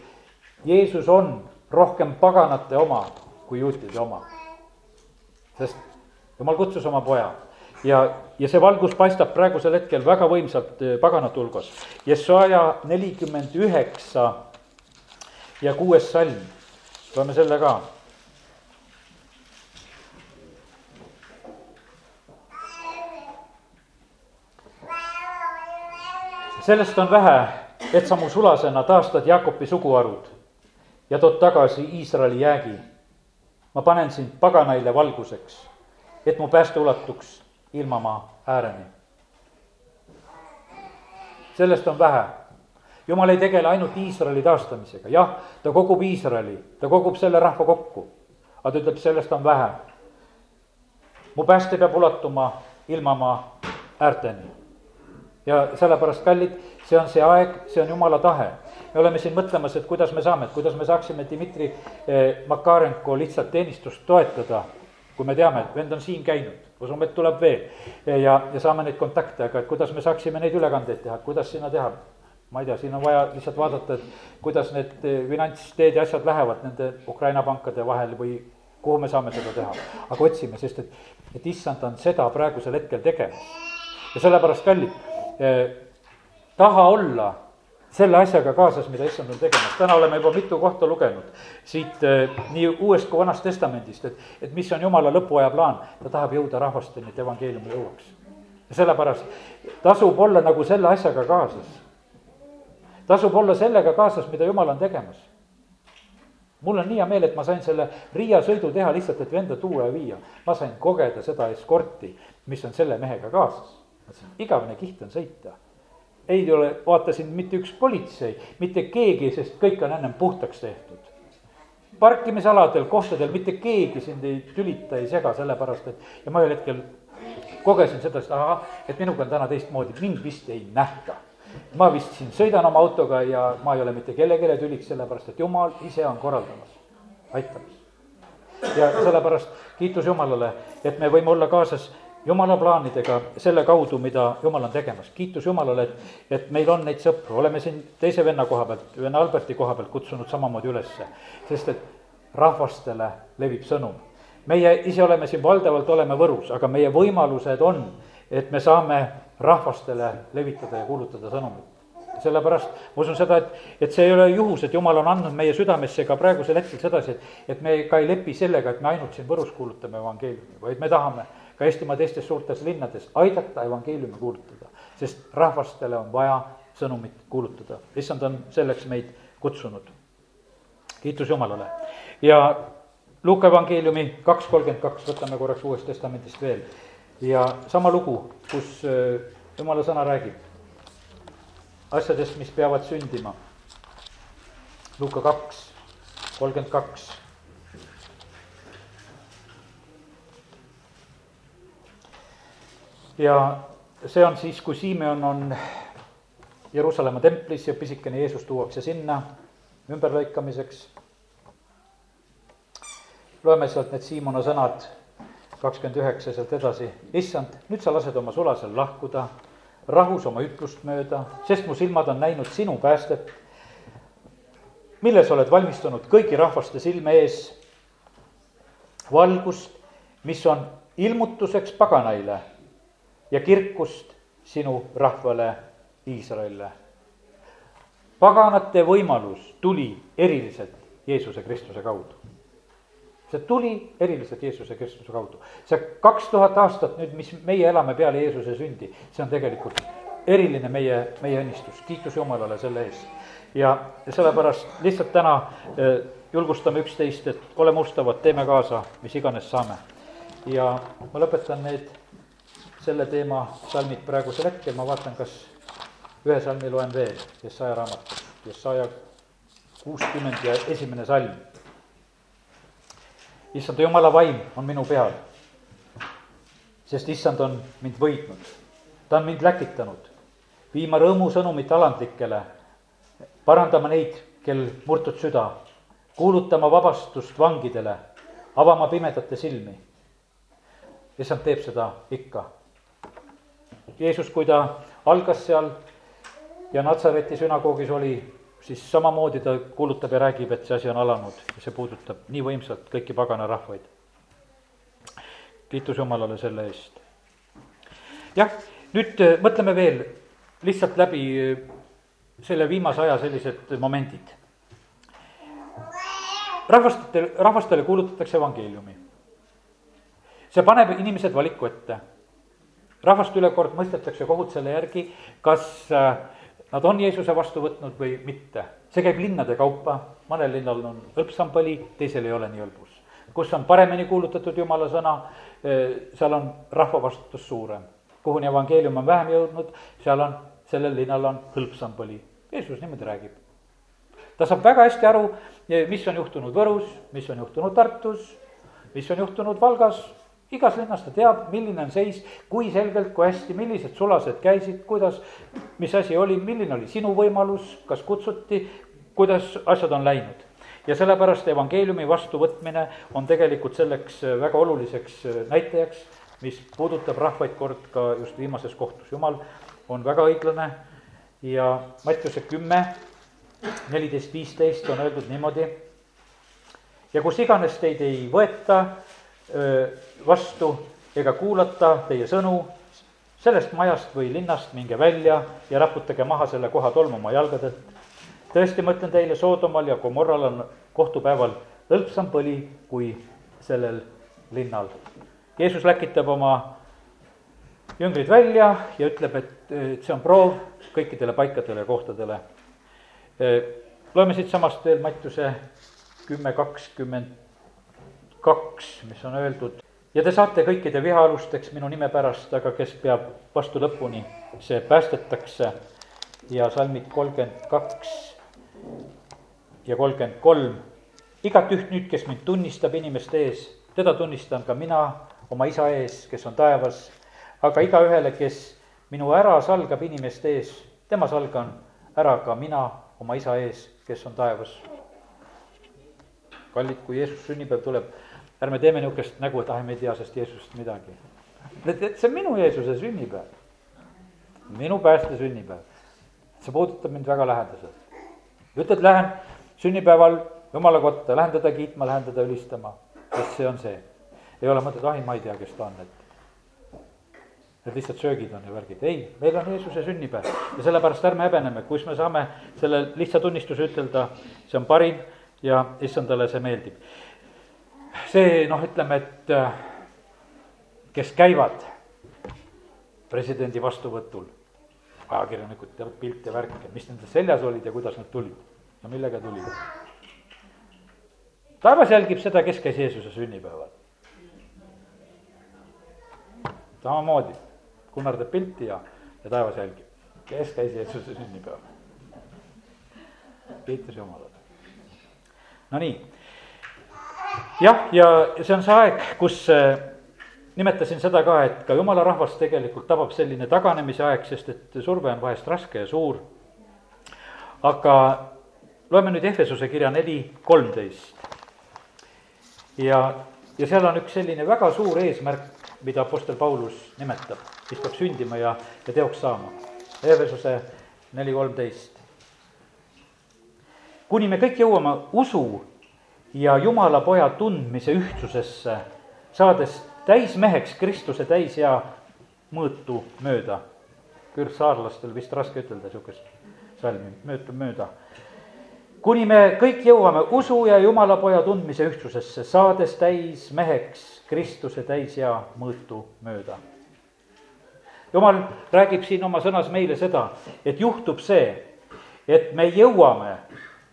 Jeesus on rohkem paganate oma kui juutide oma. sest jumal kutsus oma poja ja, ja see valgus paistab praegusel hetkel väga võimsalt eh, paganate hulgas. Jesaja nelikümmend üheksa ja kuues salm, loeme selle ka sellest on vähe, et sa mu sulasena taastad Jaakopi suguharud ja tood tagasi Iisraeli jäägi. ma panen sind paganaile valguseks, et mu pääste ulatuks ilmamaa ääreni. sellest on vähe. jumal ei tegele ainult Iisraeli taastamisega, jah, ta kogub Iisraeli, ta kogub selle rahva kokku, aga ta ütleb, sellest on vähe. mu pääste peab ulatuma ilmamaa äärteni ja sellepärast, kallid, see on see aeg, see on jumala tahe. me oleme siin mõtlemas, et kuidas me saame, et kuidas me saaksime Dmitri eh, Makarenko lihtsalt teenistust toetada. kui me teame, et vend on siin käinud, usume, et tuleb veel ja, ja saame neid kontakte, aga et kuidas me saaksime neid ülekandeid teha, kuidas sinna teha ma ei tea, siin on vaja lihtsalt vaadata, et kuidas need eh, finantsteed ja asjad lähevad nende Ukraina pankade vahel või kuhu me saame seda teha. aga otsime, sest et, et issand on seda praegusel hetkel tegemas. ja sellepärast, kallid Eh, taha olla selle asjaga kaasas, mida issand on tegemas. täna oleme juba mitu kohta lugenud siit eh, nii Uuest kui Vanast Testamendist, et, et mis on Jumala lõpuaja plaan. ta tahab jõuda rahvasteni, et evangeelium jõuaks. ja sellepärast tasub olla nagu selle asjaga kaasas. tasub olla sellega kaasas, mida Jumal on tegemas. mul on nii hea meel, et ma sain selle Riia sõidu teha lihtsalt, et venda tuua ja viia. ma sain kogeda seda eskorti, mis on selle mehega kaasas igavene kiht on sõita. ei ole, vaatasin mitte üks politsei, mitte keegi, sest kõik on ennem puhtaks tehtud. parkimisaladel, kohtadel mitte keegi sind ei tülita, ei sega, sellepärast et ja ma ühel hetkel kogesin seda, et ahah, et minuga on täna teistmoodi, mind vist ei nähta ma vist siin sõidan oma autoga ja ma ei ole mitte kellelegi tüliks, sellepärast et jumal ise on korraldamas, aitamas. ja sellepärast kiitus Jumalale, et me võime olla kaasas jumala plaanidega selle kaudu, mida jumal on tegemas. kiitus Jumalale, et, et meil on neid sõpru, oleme siin teise venna koha pealt, venna Alberti koha pealt kutsunud samamoodi ülesse. sest et rahvastele levib sõnum. meie ise oleme siin valdavalt, oleme Võrus, aga meie võimalused on, et me saame rahvastele levitada ja kuulutada sõnumit sellepärast ma usun seda, et, et see ei ole juhus, et jumal on andnud meie südamesse ka praegusel hetkel sedasi, et, et me ka ei lepi sellega, et me ainult siin Võrus kuulutame evangeeliumi, vaid me tahame ka Eestimaa teistes suurtes linnades aidata evangeeliumi kuulutada, sest rahvastele on vaja sõnumit kuulutada, issand on selleks meid kutsunud. kiitus Jumalale ja Luuka evangeeliumi kaks kolmkümmend kaks, võtame korraks Uuest Testamendist veel ja sama lugu, kus äh, Jumala sõna räägib asjadest, mis peavad sündima. Luuka kaks, kolmkümmend kaks ja see on siis, kui Simeon on Jeruusalemma templis ja pisikene Jeesus tuuakse sinna ümberlõikamiseks. loeme sealt need Siimona sõnad, kakskümmend üheksa sealt edasi. issand, nüüd sa lased oma sulasel lahkuda, rahus oma ütlust mööda, sest mu silmad on näinud sinu päästet, milles oled valmistunud kõigi rahvaste silme ees valgust, mis on ilmutuseks paganaile ja kirkust sinu rahvale Iisraelile. paganate võimalus tuli eriliselt Jeesuse Kristuse kaudu. see tuli eriliselt Jeesuse Kristuse kaudu. see kaks tuhat aastat nüüd, mis meie elame peale Jeesuse sündi, see on tegelikult eriline meie, meie õnnistus, kiitus Jumalale selle eest. ja sellepärast lihtsalt täna eh, julgustame üksteist, et oleme ustavad, teeme kaasa, mis iganes saame. ja ma lõpetan need selle teema salmid praegusel hetkel, ma vaatan, kas ühe salmi loen veel, Jesaja raamatust, Jesaja kuuskümmend ja esimene salm. issand jumala vaim on minu peal, sest issand on mind võitnud, ta on mind läkitanud, viima rõõmusõnumit alandlikele, parandama neid, kel murtud süda, kuulutama vabastust vangidele, avama pimedate silmi. issand teeb seda ikka Jeesus, kui ta algas seal ja Natsareti sünagoogis oli, siis samamoodi ta kuulutab ja räägib, et see asi on alanud ja see puudutab nii võimsalt kõiki pagana rahvaid. kiitus Jumalale selle eest. jah, nüüd äh, mõtleme veel lihtsalt läbi äh, selle viimase aja sellised momendid. rahvastele, rahvastele kuulutatakse evangeeliumi. see paneb inimesed valiku ette. Rahvast üle kord mõistetakse kohut selle järgi, kas äh, nad on Jeesuse vastu võtnud või mitte. see käib linnade kaupa, mõnel linnal on hõlpsam põli, teisel ei ole nii hõlbus. kus on paremini kuulutatud jumala sõna, seal on rahva vastutus suurem. kuhuni evangeelium on vähem jõudnud, seal on, sellel linnal on hõlpsam põli. Jeesus niimoodi räägib. ta saab väga hästi aru, mis on juhtunud Võrus, mis on juhtunud Tartus, mis on juhtunud Valgas igas linnas ta teab, milline on seis, kui selgelt, kui hästi, millised sulased käisid, kuidas, mis asi oli, milline oli sinu võimalus, kas kutsuti, kuidas asjad on läinud. ja sellepärast evangeeliumi vastuvõtmine on tegelikult selleks väga oluliseks näitajaks, mis puudutab rahvaid kord ka just viimases kohtus. jumal on väga õiglane ja Mattiuse kümme, neliteist, viisteist on öeldud niimoodi. ja kus iganes teid ei võeta vastu ega kuulata teie sõnu, sellest majast või linnast minge välja ja raputage maha selle koha tolmu oma jalgadelt. tõesti, ma ütlen teile, Soodomal ja Gomorral on kohtupäeval hõlpsam põli kui sellel linnal. Jeesus läkitab oma jüngrid välja ja ütleb, et, see on proov kõikidele paikadele ja kohtadele. loeme siitsamast veel Mattiuse kümme kakskümmend kaks, mis on öeldud. ja te saate kõikide vihaalusteks minu nime pärast, aga kes peab vastu lõpuni, see päästetakse. ja salmid kolmkümmend kaks ja kolmkümmend kolm. igat üht nüüd, kes mind tunnistab inimeste ees, teda tunnistan ka mina oma isa ees, kes on taevas. aga igaühele, kes minu ära salgab inimeste ees, tema salgan ära ka mina oma isa ees, kes on taevas. kallid, kui Jeesus sünnipäev tuleb ärme teeme niisugust nägu, et ah, me ei tea sellest Jeesusest midagi. et see on minu Jeesuse sünnipäev, minu pääste sünnipäev. see puudutab mind väga lähedaselt. ütled, lähen sünnipäeval jumala kotta, lähen teda kiitma, lähen teda ülistama, sest see on see. ei ole mõtet, ah ma ei tea, kes ta on, et et lihtsalt söögid on ja värgid, ei, meil on Jeesuse sünnipäev ja sellepärast ärme häbeneme, kus me saame selle lihtsa tunnistuse ütelda, see on parim ja issandale see meeldib see noh, ütleme, et äh, kes käivad presidendi vastuvõtul, ajakirjanikud teevad pilte, värke, mis nende seljas olid ja kuidas nad tulid ja millega tulid. taevas jälgib seda, kes käis Jeesuse sünnipäeval. samamoodi, teeb pilti ja, ja taevas jälgib, kes käis Jeesuse sünnipäeval. kiitus Jumalale. Nonii jah, ja see on see aeg, kus äh, nimetasin seda ka, et ka jumala rahvast tegelikult tabab selline taganemise aeg, sest et surve on vahest raske ja suur. aga loeme nüüd Ehvesuse kirja neli kolmteist. ja, ja seal on üks selline väga suur eesmärk, mida Apostel Paulus nimetab, mis peab sündima ja, ja teoks saama. Ehvesuse neli kolmteist. kuni me kõik jõuame usu ja Jumala poja tundmise ühtsusesse, saades täismeheks Kristuse täisea mõõtu mööda. küll saarlastel vist raske ütelda sihukest salmi, möötu mööda. kuni me kõik jõuame usu ja Jumala poja tundmise ühtsusesse, saades täismeheks Kristuse täisea mõõtu mööda. jumal räägib siin oma sõnas meile seda, et juhtub see, et me jõuame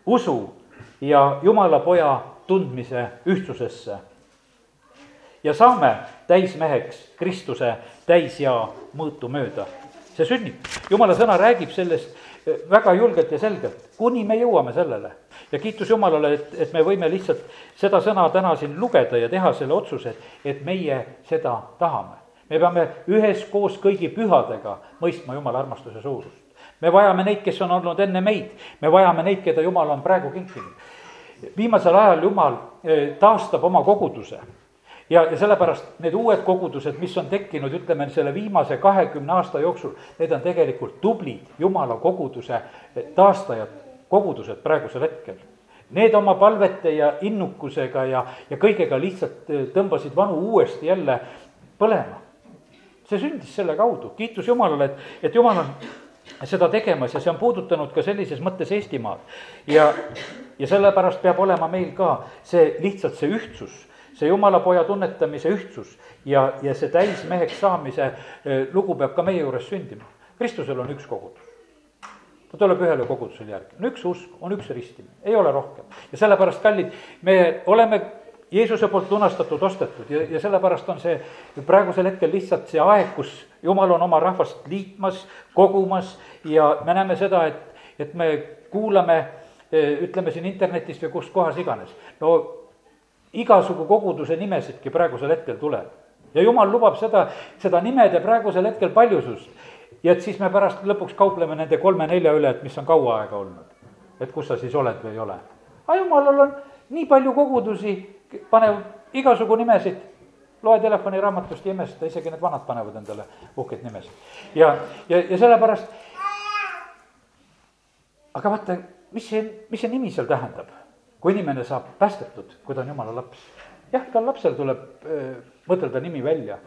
usu ja Jumala poja tundmise ühtsusesse. ja saame täismeheks Kristuse täisjaa mõõtu mööda. see sünnib, jumala sõna räägib sellest eh, väga julgelt ja selgelt, kuni me jõuame sellele. ja kiitus Jumalale, et, et me võime lihtsalt seda sõna täna siin lugeda ja teha selle otsuse, et meie seda tahame. me peame üheskoos kõigi pühadega mõistma Jumala armastuse suurust me vajame neid, kes on olnud enne meid, me vajame neid, keda Jumal on praegu kinkinud. Viimasel ajal Jumal eh, taastab oma koguduse ja, ja sellepärast need uued kogudused, mis on tekkinud, ütleme selle viimase kahekümne aasta jooksul, need on tegelikult tublid Jumala koguduse eh, taastajad, kogudused praegusel hetkel. Need oma palvete ja innukusega ja, ja kõigega lihtsalt eh, tõmbasid vanu uuesti jälle põlema. see sündis selle kaudu, kiitus Jumalale, et, et Jumal on seda tegemas ja see on puudutanud ka sellises mõttes Eestimaad. ja, ja sellepärast peab olema meil ka see lihtsalt see ühtsus, see jumala poja tunnetamise ühtsus ja, ja see täismeheks saamise eh, lugu peab ka meie juures sündima. Kristusel on üks kogudus. ta tuleb ühele kogudusele järgi, on üks usk, on üks ristimine, ei ole rohkem. ja sellepärast, kallid, me oleme Jeesuse poolt lunastatud, ostetud ja, ja sellepärast on see praegusel hetkel lihtsalt see aeg, kus jumal on oma rahvast liitmas, kogumas ja me näeme seda, et, et me kuulame, ütleme siin internetist või kus kohas iganes. no igasugu koguduse nimesidki praegusel hetkel tuleb. ja jumal lubab seda, seda nimede praegusel hetkel paljusust. ja et siis me pärast lõpuks kaupleme nende kolme-nelja üle, et mis on kaua aega olnud. et kus sa siis oled või ei ole. aga jumalal on nii palju kogudusi pane igasugu nimesid, loe telefoniraamatust ja imesta, isegi need vanad panevad endale uhkeid nimesid. ja, ja, ja sellepärast, aga vaata, mis see, mis see nimi seal tähendab, kui inimene saab päästetud, kui ta on jumala laps. jah, igal lapsel tuleb öö, mõtelda nimi välja.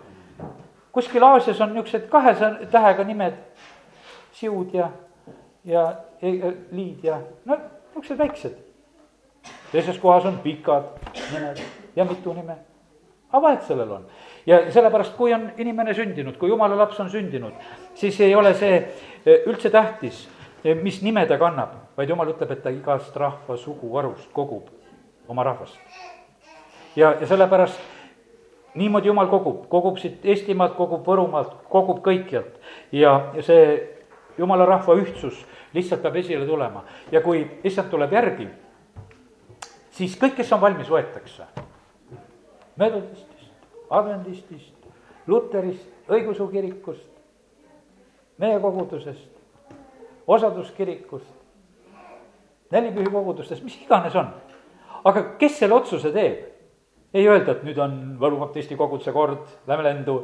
kuskil Aasias on niisugused kahe tähega nimed, siud ja, ja, ja liid ja no niisugused väiksed teises kohas on pikad nimed ja mitu nime. aga vahet sellel on. ja sellepärast, kui on inimene sündinud, kui jumala laps on sündinud, siis ei ole see eh, üldse tähtis, mis nime ta kannab, vaid jumal ütleb, et ta igast rahva suguvarust kogub oma rahvast. ja, ja sellepärast niimoodi jumal kogub, kogub siit Eestimaalt, kogub Võrumaalt, kogub kõikjalt. Ja, ja see jumala rahva ühtsus lihtsalt peab esile tulema. Ja kui issand tuleb järgi siis kõik, kes on valmis, võetakse. Metodistist, adventistist, luterist, õigeusu kirikust, meie kogudusest, osaduskirikust, nelipühi kogudustest, mis iganes on. aga kes selle otsuse teeb? ei öelda, et nüüd on Võru baptisti koguduse kord, lähme lendu.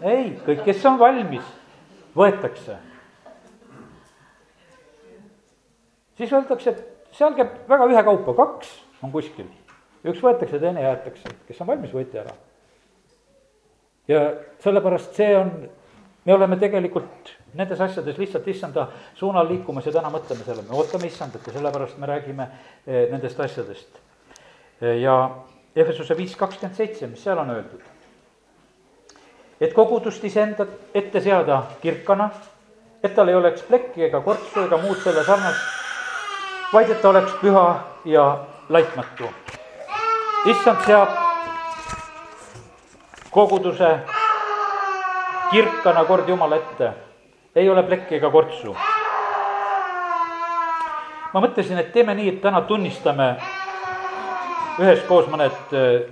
ei, kõik, kes on valmis, võetakse. siis öeldakse, et seal käib väga ühekaupa, kaks on kuskil. üks võetakse, teine jäetakse, kes on valmis, võeti ära. ja sellepärast see on, me oleme tegelikult nendes asjades lihtsalt issanda suunal liikumas ja täna mõtleme selle, me ootame issandat ja sellepärast me räägime eh, nendest asjadest. Eh, ja Efesuse viis kakskümmend seitse, mis seal on öeldud? et kogudust iseenda ette seada kirkana, et tal ei oleks plekki ega kortsu ega muud selle sarnast vaid et ta oleks püha ja laitmatu. issand seab koguduse kirkana kord Jumala ette, ei ole plekki ega kortsu. ma mõtlesin, et teeme nii, et täna tunnistame üheskoos mõned äh,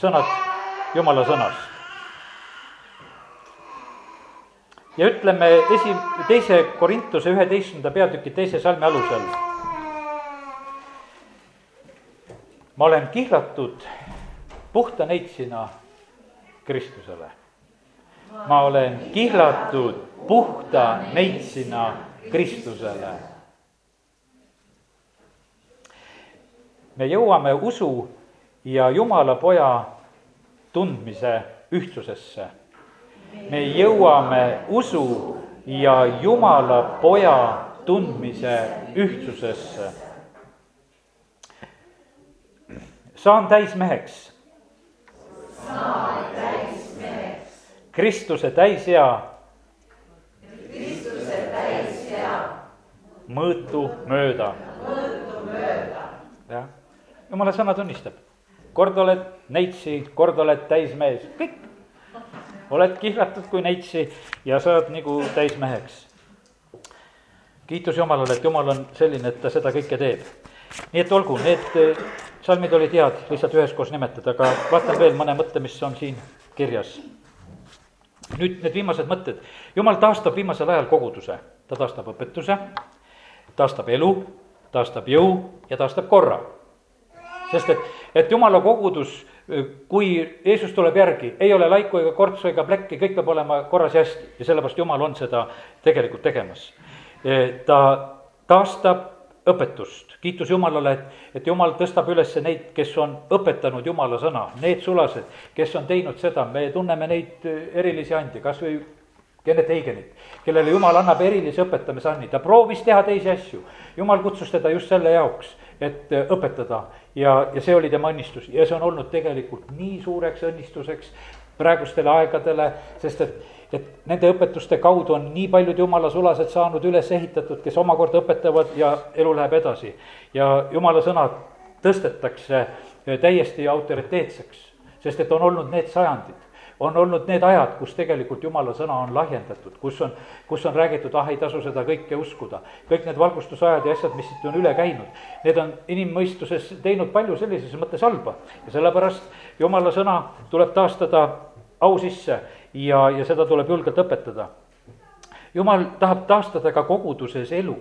sõnad Jumala sõnas ja ütleme esi, teise Korintuse üheteistkümnenda peatüki teise salmi alusel. ma olen kihlatud puhta neitsina Kristusele. Ma olen kihlatud puhta neitsina Kristusele. me jõuame usu ja Jumala poja tundmise ühtsusesse me jõuame usu ja Jumala poja tundmise ühtsusesse. saan täismeheks. saan täismeheks. Kristuse täishea. Kristuse täishea. mõõtu mööda. mõõtu mööda. jah, jumala sõna tunnistab, kord oled neitsi, kord oled täismees, kõik oled kihlatud kui neitsi ja saad nagu täismeheks. kiitus Jumalale, et Jumal on selline, et ta seda kõike teeb. nii et olgu, need eh, salmid olid head lihtsalt üheskoos nimetada, aga vaatan veel mõne mõtte, mis on siin kirjas. Nüüd need viimased mõtted, Jumal taastab viimasel ajal koguduse, ta taastab õpetuse, taastab elu, taastab jõu ja taastab korra. sest et, et Jumala kogudus kui Jeesus tuleb järgi, ei ole laiku ega kortsu ega plekki, kõik peab olema korras ja hästi ja sellepärast Jumal on seda tegelikult tegemas. ta taastab õpetust, kiitus Jumalale, et, et Jumal tõstab üles neid, kes on õpetanud Jumala sõna, need sulased, kes on teinud seda, me tunneme neid erilisi andi, kas või Kennet Heigenit, kellele Jumal annab erilise õpetamise anni, ta proovis teha teisi asju. Jumal kutsus teda just selle jaoks, et õpetada. Ja, ja see oli tema õnnistus. Ja see on olnud tegelikult nii suureks õnnistuseks praegustele aegadele, sest et et nende õpetuste kaudu on nii paljud jumala sulased saanud üles ehitatud, kes omakorda õpetavad ja elu läheb edasi. ja jumala sõna tõstetakse eh, täiesti autoriteetseks, sest et on olnud need sajandid, on olnud need ajad, kus tegelikult jumala sõna on lahjendatud, kus on, kus on räägitud, ah, ei tasu seda kõike uskuda. kõik need valgustusajad ja asjad, mis siit on üle käinud, need on inimmõistuses teinud palju sellises mõttes halba ja sellepärast jumala sõna tuleb taastada au sisse ja, ja seda tuleb julgelt õpetada. jumal tahab taastada ka koguduses elu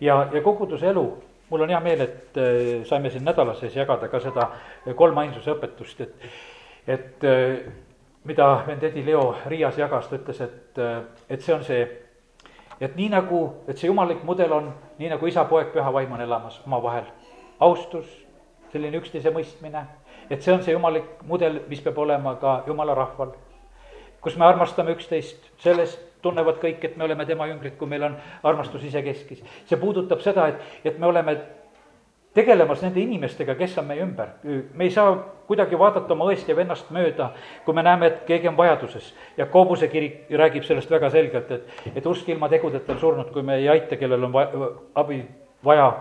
ja, ja koguduse elu, mul on hea meel, et äh, saime siin nädala sees jagada ka seda kolmainsuse õpetust, et, et äh, mida vend Edi Leo Riias jagas, ta ütles, et, äh, et see on see, et nii nagu, et see jumallik mudel on, nii nagu isa, poeg, püha vaim on elamas omavahel. austus, selline üksteise mõistmine, et see on see jumallik mudel, mis peab olema ka jumala rahval kus me armastame üksteist, selles tunnevad kõik, et me oleme tema jüngrid, kui meil on armastus isekeskis. see puudutab seda, et, et me oleme tegelemas nende inimestega, kes on meie ümber. me ei saa kuidagi vaadata oma õest ja vennast mööda, kui me näeme, et keegi on vajaduses. ja Koobuse kirik räägib sellest väga selgelt, et, et usk ilma tegudeta on surnud, kui me ei aita, kellel on va-, abi vaja.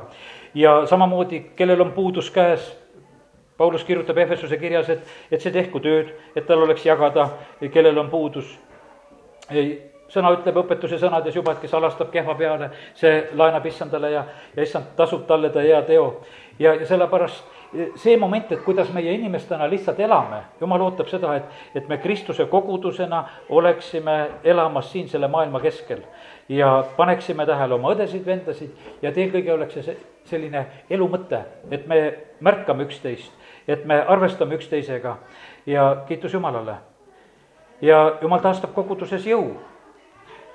ja samamoodi, kellel on puudus käes Paulus kirjutab Efesuse kirjas, et, et see tehku tööd, et tal oleks jagada, kellel on puudus. sõna ütleb õpetuse sõnades juba, et kes alastab kehva peale, see laenab issandale ja, ja issand tasub talle ta hea teo. ja, ja sellepärast see moment, et kuidas meie inimestena lihtsalt elame, jumal ootab seda, et, et me Kristuse kogudusena oleksime elamas siin selle maailma keskel. ja paneksime tähele oma õdesid-vendasid ja et eelkõige oleks see selline elu mõte, et me märkame üksteist et me arvestame üksteisega ja kiitus Jumalale. ja Jumal taastab koguduses jõu,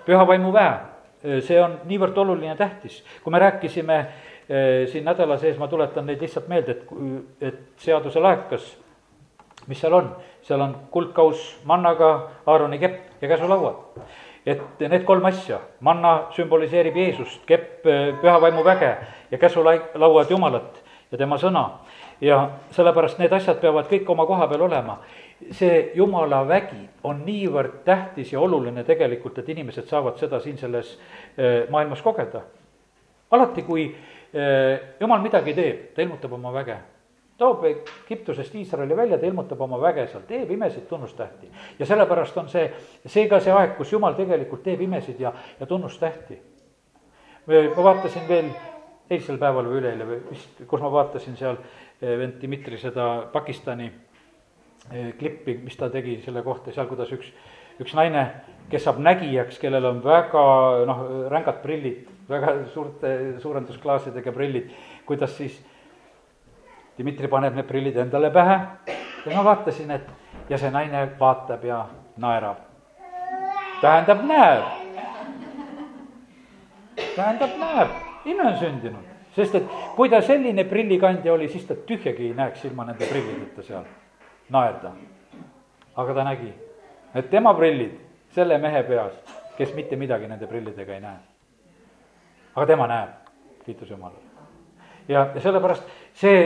püha vaimu väe, see on niivõrd oluline ja tähtis, kui me rääkisime eh, siin nädala sees, ma tuletan neid lihtsalt meelde, et, et seaduse laekas, mis seal on, seal on kuldkaus mannaga, Aaroni kepp ja käsulauad. Et need kolm asja, manna sümboliseerib Jeesust, kepp eh, püha vaimu väge ja käsulauad Jumalat ja tema sõna ja sellepärast need asjad peavad kõik oma koha peal olema. see jumala vägi on niivõrd tähtis ja oluline tegelikult, et inimesed saavad seda siin selles eh, maailmas kogeda. alati, kui eh, jumal midagi teeb, ta ilmutab oma väge toob Egiptusest Iisraeli välja, ta ilmutab oma väge seal, teeb imesid, tunnustähti. ja sellepärast on see, see ka see aeg, kus jumal tegelikult teeb imesid ja, ja tunnustähti. ma vaatasin veel eilsel päeval või üleeile või vist, kus ma vaatasin seal vend Dmitri seda Pakistani eh, klippi, mis ta tegi selle kohta, seal, kuidas üks, üks naine, kes saab nägijaks, kellel on väga noh, rängad prillid, väga suurte suurendusklaasidega prillid, kuidas siis Dmitri paneb need prillid endale pähe ja ma vaatasin, et ja see naine vaatab ja naerab. tähendab, näeb. tähendab, näeb, ime on sündinud sest et kui ta selline prillikandja oli, siis ta tühjagi ei näeks ilma nende prillideta seal naerda. aga ta nägi, et tema prillid selle mehe peas, kes mitte midagi nende prillidega ei näe. aga tema näeb, kiitus Jumalale. ja, ja sellepärast see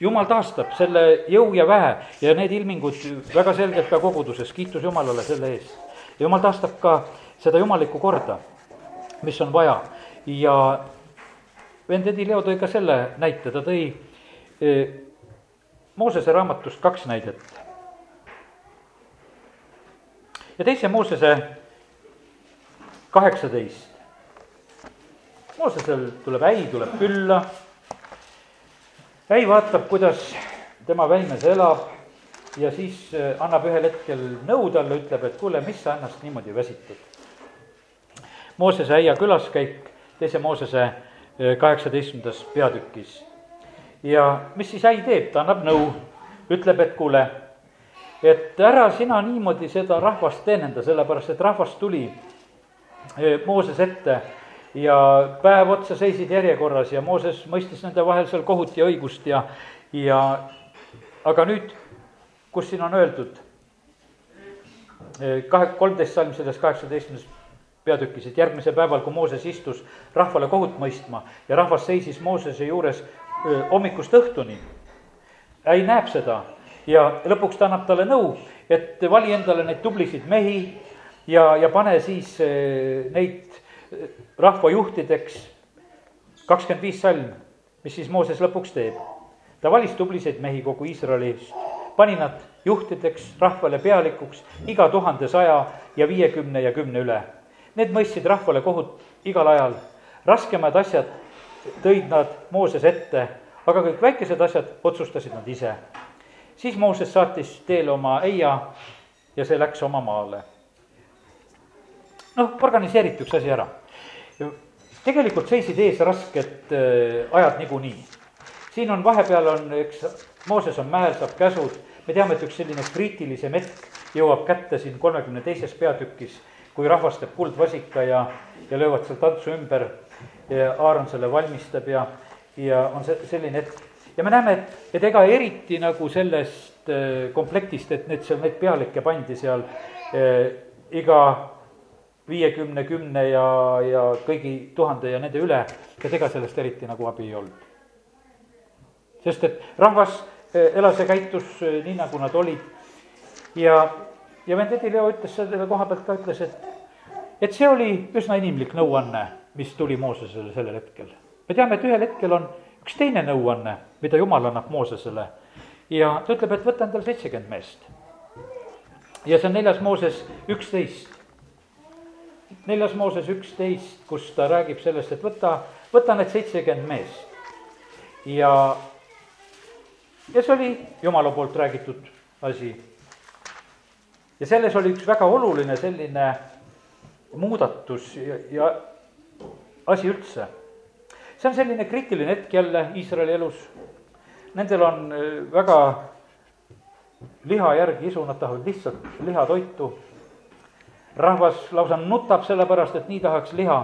jumal taastab selle jõu ja väe ja need ilmingud väga selgelt ka koguduses, kiitus Jumalale selle eest. jumal taastab ka seda jumalikku korda, mis on vaja ja vend Edi Leo tõi ka selle näite, ta tõi e, Moosese raamatust kaks näidet. ja teise Moosese kaheksateist. Moosesel tuleb äi, tuleb külla. äi vaatab, kuidas tema väimes elab ja siis e, annab ühel hetkel nõu talle, ütleb, et kuule, mis sa ennast niimoodi väsitad. Moosese äia külaskäik, teise Moosese kaheksateistkümnendas peatükis. ja mis siis äi teeb, ta annab nõu, ütleb, et kuule, et ära sina niimoodi seda rahvast teenenda, sellepärast et rahvas tuli e, Mooses ette ja päev otsa seisid järjekorras ja Mooses mõistis nende vahel seal kohut ja õigust ja, ja aga nüüd, kus siin on öeldud, kahe, kolmteist salm selles kaheksateistkümnes peatükis, et järgmisel päeval, kui Mooses istus rahvale kohut mõistma ja rahvas seisis Moosese juures hommikust õhtuni, ei näeb seda ja lõpuks ta annab talle nõu, et vali endale neid tublisid mehi ja, ja pane siis neid rahvajuhtideks, kakskümmend viis salm, mis siis Mooses lõpuks teeb. ta valis tubliseid mehi kogu Iisraelist, pani nad juhtideks, rahvale pealikuks, iga tuhande, saja ja viiekümne ja kümne üle. Need mõistsid rahvale kohut igal ajal, raskemad asjad tõid nad Mooses ette, aga kõik väikesed asjad otsustasid nad ise. siis Mooses saatis teele oma eia ja see läks oma maale. noh, organiseeriti üks asi ära tegelikult seisid ees rasked äh, ajad niikuinii. siin on vahepeal on, eks, Mooses on mäel, saab käsud, me teame, et üks selline kriitilisem hetk jõuab kätte siin kolmekümne teises peatükis, kui rahvas teeb kuldvasika ja, ja löövad seal tantsu ümber ja Aaron selle valmistab ja, ja on see selline hetk. ja me näeme, et, et ega eriti nagu sellest äh, komplektist, et need seal, neid pealikke pandi seal äh, iga viiekümne, kümne ja, ja kõigi tuhande ja nende üle, et ega sellest eriti nagu abi ei olnud. sest et rahvas eh, elas ja käitus eh, nii, nagu nad olid ja, ja vend Edi Leo ütles selle koha pealt ka, ütles, et, et see oli üsna inimlik nõuanne, mis tuli Moosesele sellel hetkel. me teame, et ühel hetkel on üks teine nõuanne, mida jumal annab Moosesele ja ta ütleb, et võta endale seitsekümmend meest. ja see on neljas Mooses üksteist neljas Mooses üksteist, kus ta räägib sellest, et võta, võta need seitsekümmend meest. ja, ja see oli Jumala poolt räägitud asi. ja selles oli üks väga oluline selline muudatus ja, ja asi üldse. see on selline kriitiline hetk jälle Iisraeli elus. Nendel on äh, väga liha järgi isu, nad tahavad lihtsalt lihatoitu rahvas lausa nutab sellepärast, et nii tahaks liha.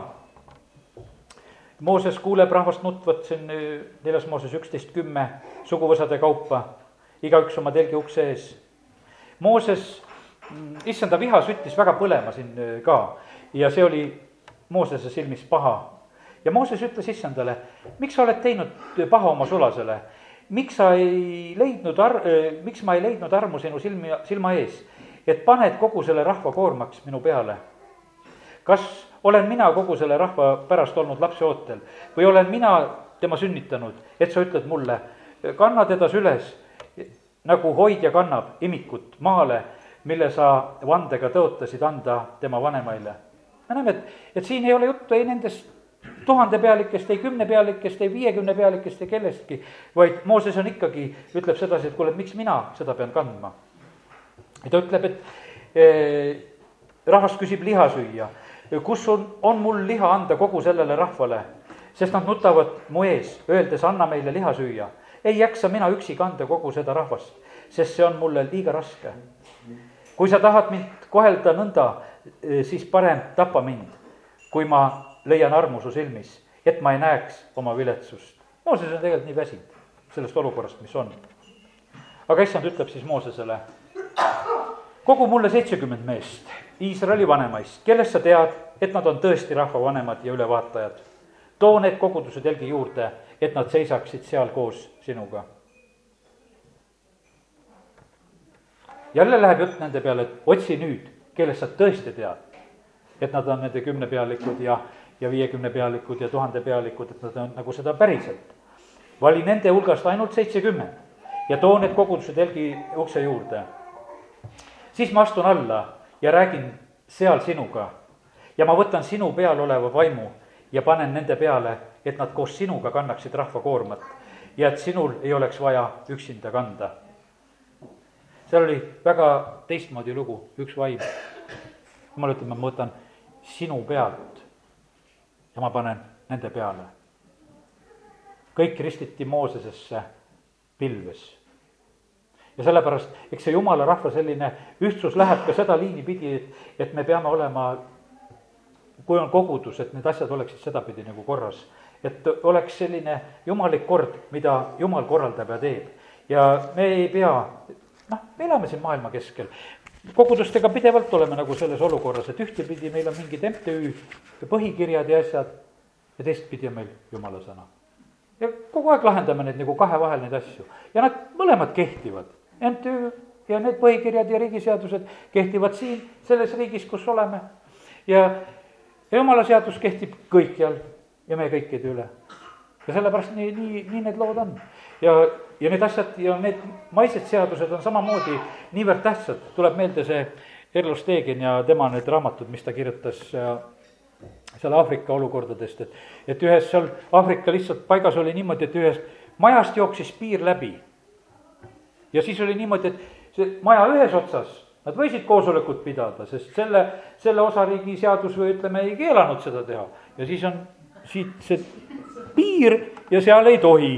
Mooses kuuleb rahvast nutvat, on äh, neljas Mooses üksteist kümme suguvõsade kaupa, igaüks oma telgi ukse ees. Mooses, mm, issanda viha süttis väga põlema siin äh, ka ja see oli Moosese silmis paha. ja Mooses ütles issandale, miks sa oled teinud paha oma sulasele, miks sa ei leidnud ar-, äh, miks ma ei leidnud armu sinu silmi, silma ees et paned kogu selle rahva koormaks minu peale. kas olen mina kogu selle rahva pärast olnud lapseootel või olen mina tema sünnitanud, et sa ütled mulle, kanna teda süles, nagu hoidja kannab imikut maale, mille sa vandega tõotasid anda tema vanemaile. Me näeme, et, et siin ei ole juttu ei nendest tuhande pealikest, ei kümne pealikest, ei viiekümne pealikest, ei kellestki, vaid Mooses on ikkagi, ütleb sedasi, et kuule, miks mina seda pean kandma ja ta ütleb, et eh, rahvas küsib liha süüa. kus on, on mul liha anda kogu sellele rahvale, sest nad nutavad mu ees, öeldes, anna meile liha süüa. ei jaksa mina üksi kanda kogu seda rahvast, sest see on mulle liiga raske. kui sa tahad mind kohelda nõnda, siis parem tapa mind, kui ma leian armu su silmis, et ma ei näeks oma viletsust. Mooses on tegelikult nii väsinud sellest olukorrast, mis on. aga issand ütleb siis Moosesele kogu mulle seitsekümmend meest Iisraeli vanemaist, kellest sa tead, et nad on tõesti rahva vanemad ja ülevaatajad. too need koguduse telgi juurde, et nad seisaksid seal koos sinuga. jälle läheb jutt nende peale, et otsi nüüd, kellest sa tõesti tead, et nad on nende kümnepealikud ja, ja viiekümne pealikud ja tuhande pealikud, et nad on nagu seda päriselt. vali nende hulgast ainult seitsekümmend ja too need koguduse telgi ukse juurde siis ma astun alla ja räägin seal sinuga. ja ma võtan sinu peal oleva vaimu ja panen nende peale, et nad koos sinuga kannaksid rahva koormat ja et sinul ei oleks vaja üksinda kanda. Seal oli väga teistmoodi lugu, üks vaim. jumal ütleb, ma võtan sinu pealt ja ma panen nende peale. kõik ristiti Moosesesse pilves ja sellepärast, eks see jumala rahva selline ühtsus läheb ka seda liini pidi, et, et me peame olema kui on kogudus, et need asjad oleksid sedapidi nagu korras. et oleks selline jumalik kord, mida jumal korraldab ja teeb. ja me ei pea, noh, me elame siin maailma keskel, kogudustega pidevalt oleme nagu selles olukorras, et ühtepidi meil on mingid MTÜ põhikirjad ja asjad ja teistpidi on meil jumala sõna. ja kogu aeg lahendame neid nagu kahe vahel neid asju ja nad mõlemad kehtivad, MTÜ ja need põhikirjad ja riigiseadused kehtivad siin, selles riigis, kus oleme. ja, ja jumala seadus kehtib kõikjal ja meie kõikide üle. ja sellepärast nii, nii, nii need lood on. ja, ja need asjad ja need maised seadused on samamoodi niivõrd tähtsad, tuleb meelde see Erlo Stegin ja tema need raamatud, mis ta kirjutas seal Aafrika olukordadest, et, et ühes seal Aafrika lihtsalt paigas oli niimoodi, et ühest majast jooksis piir läbi. ja siis oli niimoodi, et see maja ühes otsas, nad võisid koosolekut pidada, sest selle, selle osariigi seadus või ütleme, ei keelanud seda teha. ja siis on siit see piir ja seal ei tohi.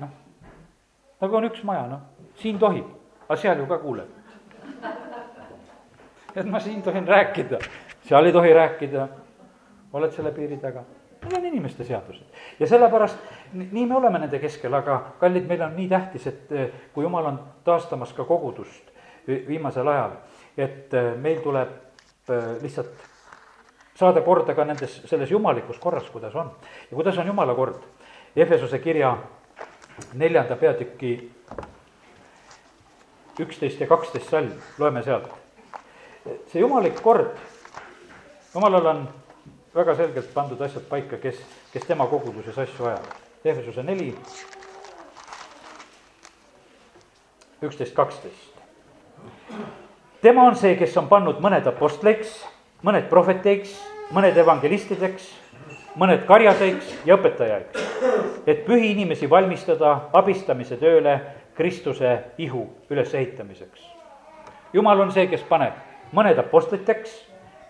Noh, nagu on üks maja, noh, siin tohib, aga seal ju ka kuuleb. et ma siin tohin rääkida, seal ei tohi rääkida, oled selle piiri taga Need on inimeste seadused ja sellepärast nii me oleme nende keskel, aga kallid, meil on nii tähtis, et eh, kui jumal on taastamas ka kogudust viimasel ajal, et eh, meil tuleb eh, lihtsalt saada korda ka nendes, selles jumalikus korras, kuidas on. ja kuidas on jumala kord? Efesuse kirja neljanda peatüki üksteist ja kaksteist salm, loeme sealt. see jumalik kord, jumalal on väga selgelt pandud asjad paika, kes, kes tema koguduses asju ajavad. Efesuse neli, üksteist, kaksteist. tema on see, kes on pannud mõned apostleiks, mõned prohveteiks, mõned evangelistideks, mõned karjaseiks ja õpetajaiks, et pühi inimesi valmistada abistamise tööle Kristuse ihu ülesehitamiseks. jumal on see, kes paneb mõned apostliteks,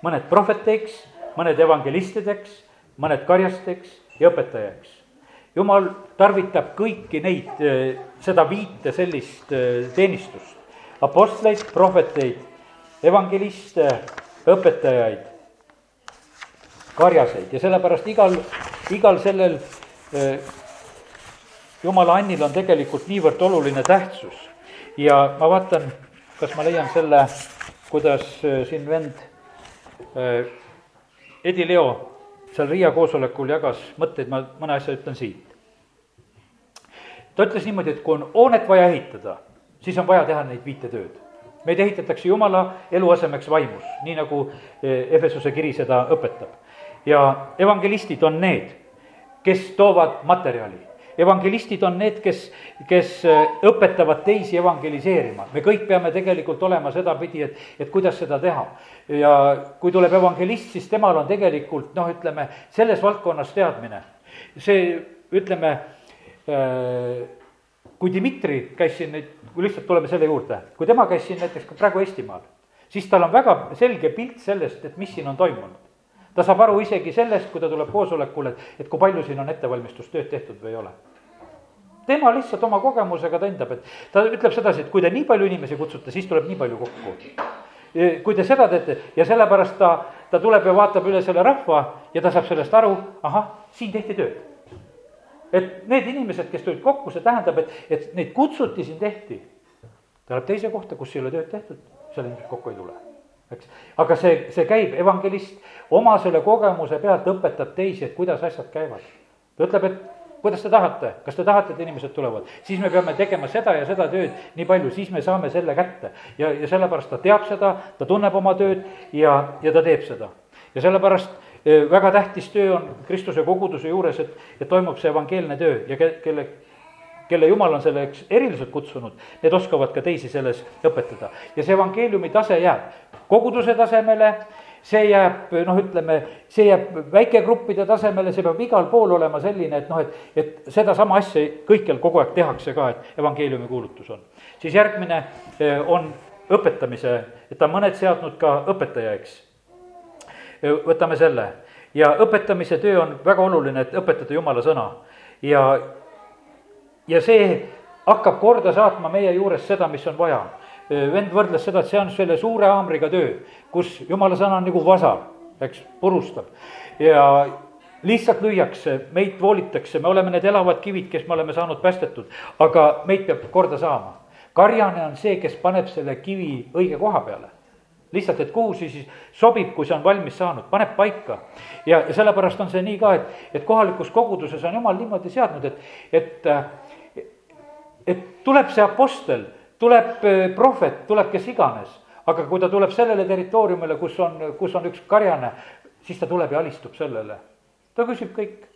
mõned prohveteiks mõned evangelistideks, mõned karjasteks ja õpetajaks. jumal tarvitab kõiki neid, seda viite sellist teenistust, apostleid, prohveteid, evangeliste, õpetajaid, karjaseid ja sellepärast igal, igal sellel jumala annil on tegelikult niivõrd oluline tähtsus. ja ma vaatan, kas ma leian selle, kuidas siin vend Edi Leo seal Riia koosolekul jagas mõtteid, ma mõne asja ütlen siit. ta ütles niimoodi, et kui on hoonet vaja ehitada, siis on vaja teha neid viite tööd. meid ehitatakse jumala eluasemeks vaimus, nii nagu eh, Efesuse kiri seda õpetab. ja evangelistid on need, kes toovad materjali evangelistid on need, kes, kes äh, õpetavad teisi evangeliseerima. me kõik peame tegelikult olema sedapidi, et, et kuidas seda teha. ja kui tuleb evangelist, siis temal on tegelikult noh, ütleme selles valdkonnas teadmine. see, ütleme äh, kui Dmitri käis siin nüüd, kui lihtsalt tuleme selle juurde, kui tema käis siin näiteks praegu Eestimaal, siis tal on väga selge pilt sellest, et mis siin on toimunud ta saab aru isegi sellest, kui ta tuleb koosolekule, et, et kui palju siin on ettevalmistustööd tehtud või ei ole. tema lihtsalt oma kogemusega ta hindab, et ta ütleb sedasi, et kui te nii palju inimesi kutsute, siis tuleb nii palju kokku. kui te seda teete ja sellepärast ta, ta tuleb ja vaatab üle selle rahva ja ta saab sellest aru, ahah, siin tehti tööd. et need inimesed, kes tulid kokku, see tähendab, et, et neid kutsuti, siin tehti. ta läheb teise kohta, kus ei ole tööd tehtud, seal inimesed kokku ei tule eks. aga see, see käib, evangelist oma selle kogemuse pealt õpetab teisi, et kuidas asjad käivad. ta ütleb, et kuidas te tahate, kas te tahate, et inimesed tulevad, siis me peame tegema seda ja seda tööd nii palju, siis me saame selle kätte. ja, ja sellepärast ta teab seda, ta tunneb oma tööd ja, ja ta teeb seda. ja sellepärast e, väga tähtis töö on Kristuse koguduse juures, et, et toimub see evangeelne töö ja ke-, kelle kelle jumal on selleks eriliselt kutsunud, need oskavad ka teisi selles õpetada. ja see evangeeliumi tase jääb koguduse tasemele, see jääb noh, ütleme, see jääb väikegruppide tasemele, see peab igal pool olema selline, et noh, et, et sedasama asja kõikjal kogu aeg tehakse ka, et evangeeliumi kuulutus on. siis järgmine eh, on õpetamise, et ta on mõned seadnud ka õpetajaiks. Eh, võtame selle ja õpetamise töö on väga oluline, et õpetada jumala sõna ja ja see hakkab korda saatma meie juures seda, mis on vaja. Vend võrdles seda, et see on selle suure haamriga töö, kus jumala sõna on nagu vasar, eks, purustab. ja lihtsalt lüüakse, meid voolitakse, me oleme need elavad kivid, kes me oleme saanud päästetud, aga meid peab korda saama. karjane on see, kes paneb selle kivi õige koha peale lihtsalt, et kuhu see siis sobib, kui see on valmis saanud, paneb paika. ja, ja sellepärast on see nii ka, et, et kohalikus koguduses on jumal niimoodi seadnud, et, et, et tuleb see apostel, tuleb eh, prohvet, tuleb kes iganes. aga kui ta tuleb sellele territooriumile, kus on, kus on üks karjane, siis ta tuleb ja alistub sellele. ta küsib kõik.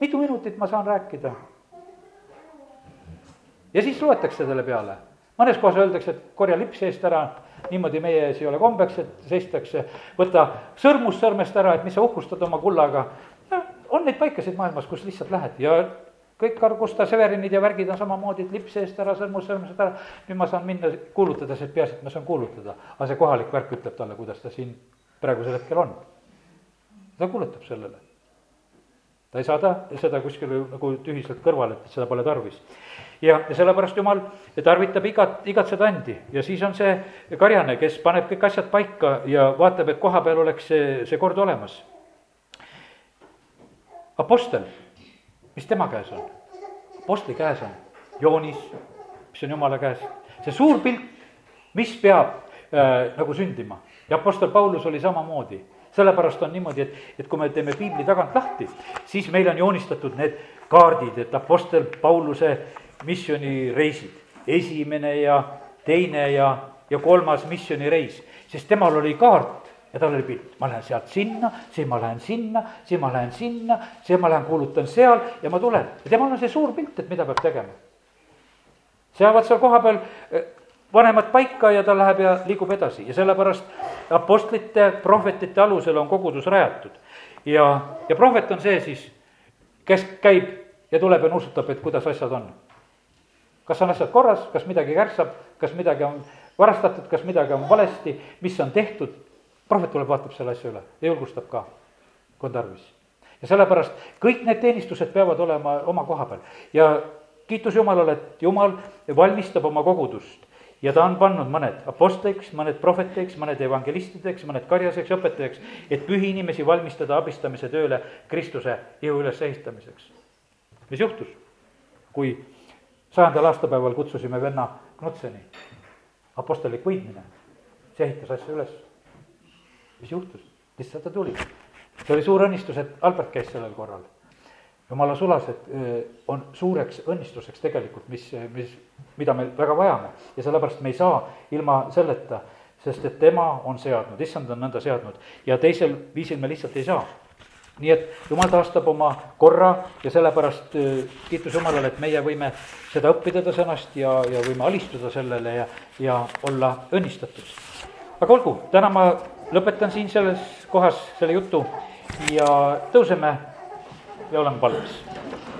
mitu minutit ma saan rääkida? ja siis loetakse selle peale mõnes kohas öeldakse, et korja lips eest ära, niimoodi meie ees ei ole kombeks, et seistakse, võta sõrmus sõrmest ära, et mis sa uhkustad oma kullaga. on neid paikasid maailmas, kus lihtsalt lähed ja kõik Cargusta Severinid ja värgid on samamoodi, et lips eest ära, sõrmus sõrmest ära. nüüd ma saan minna kuulutades, et peaasi, et ma saan kuulutada, aga see kohalik värk ütleb talle, kuidas ta siin praegusel hetkel on. ta kuulutab sellele. ta ei saada seda kuskile nagu tühiselt kõrvale, et seda pole tarvis ja, ja sellepärast jumal tarvitab igat, igat seda andi ja siis on see karjane, kes paneb kõik asjad paika ja vaatab, et koha peal oleks see, see kord olemas. Apostel, mis tema käes on? Apostli käes on? Joonis, mis on jumala käes, see suur pilt, mis peab äh, nagu sündima. Ja Apostel Paulus oli samamoodi. Sellepärast on niimoodi, et, et kui me teeme piibli tagant lahti, siis meil on joonistatud need kaardid, et Apostel Pauluse missioonireisid, esimene ja teine ja, ja kolmas missioonireis, sest temal oli kaart ja tal oli pilt, ma lähen sealt sinna, siis ma lähen sinna, siis ma lähen sinna, siis ma lähen kuulutan seal ja ma tulen. ja temal on see suur pilt, et mida peab tegema. seavad seal kohapeal eh, vanemad paika ja ta läheb ja liigub edasi ja sellepärast apostlite, prohvetite alusel on kogudus rajatud. ja, ja prohvet on see siis, kes käib ja tuleb ja nuusutab, et kuidas asjad on kas on asjad korras, kas midagi kärssab, kas midagi on varastatud, kas midagi on valesti, mis on tehtud. Prohvet tuleb, vaatab selle asja üle ja julgustab ka, kui on tarvis. ja sellepärast kõik need teenistused peavad olema oma koha peal ja kiitus Jumalale, et Jumal valmistab oma kogudust ja ta on pannud mõned apostliks, mõned prohvetiks, mõned evangelistideks, mõned karjaseks õpetajaks, et pühi inimesi valmistada abistamise tööle Kristuse ihu ülesehitamiseks. mis juhtus, kui sajandal aastapäeval kutsusime venna Knutseni, apostellik võitmine, see ehitas asja üles. Mis juhtus, lihtsalt ta tuli. see oli suur õnnistus, et Albert käis sellel korral. jumala sulased on suureks õnnistuseks tegelikult, mis, mis, mida me väga vajame ja sellepärast me ei saa ilma selleta, sest et tema on seadnud, issand on nõnda seadnud ja teisel viisil me lihtsalt ei saa nii et jumal taastab oma korra ja sellepärast kiitus Jumalale, et meie võime seda õppida ta sõnast ja, ja võime alistuda sellele ja, ja olla õnnistatud. aga olgu, täna ma lõpetan siin selles kohas selle jutu ja tõuseme ja oleme palves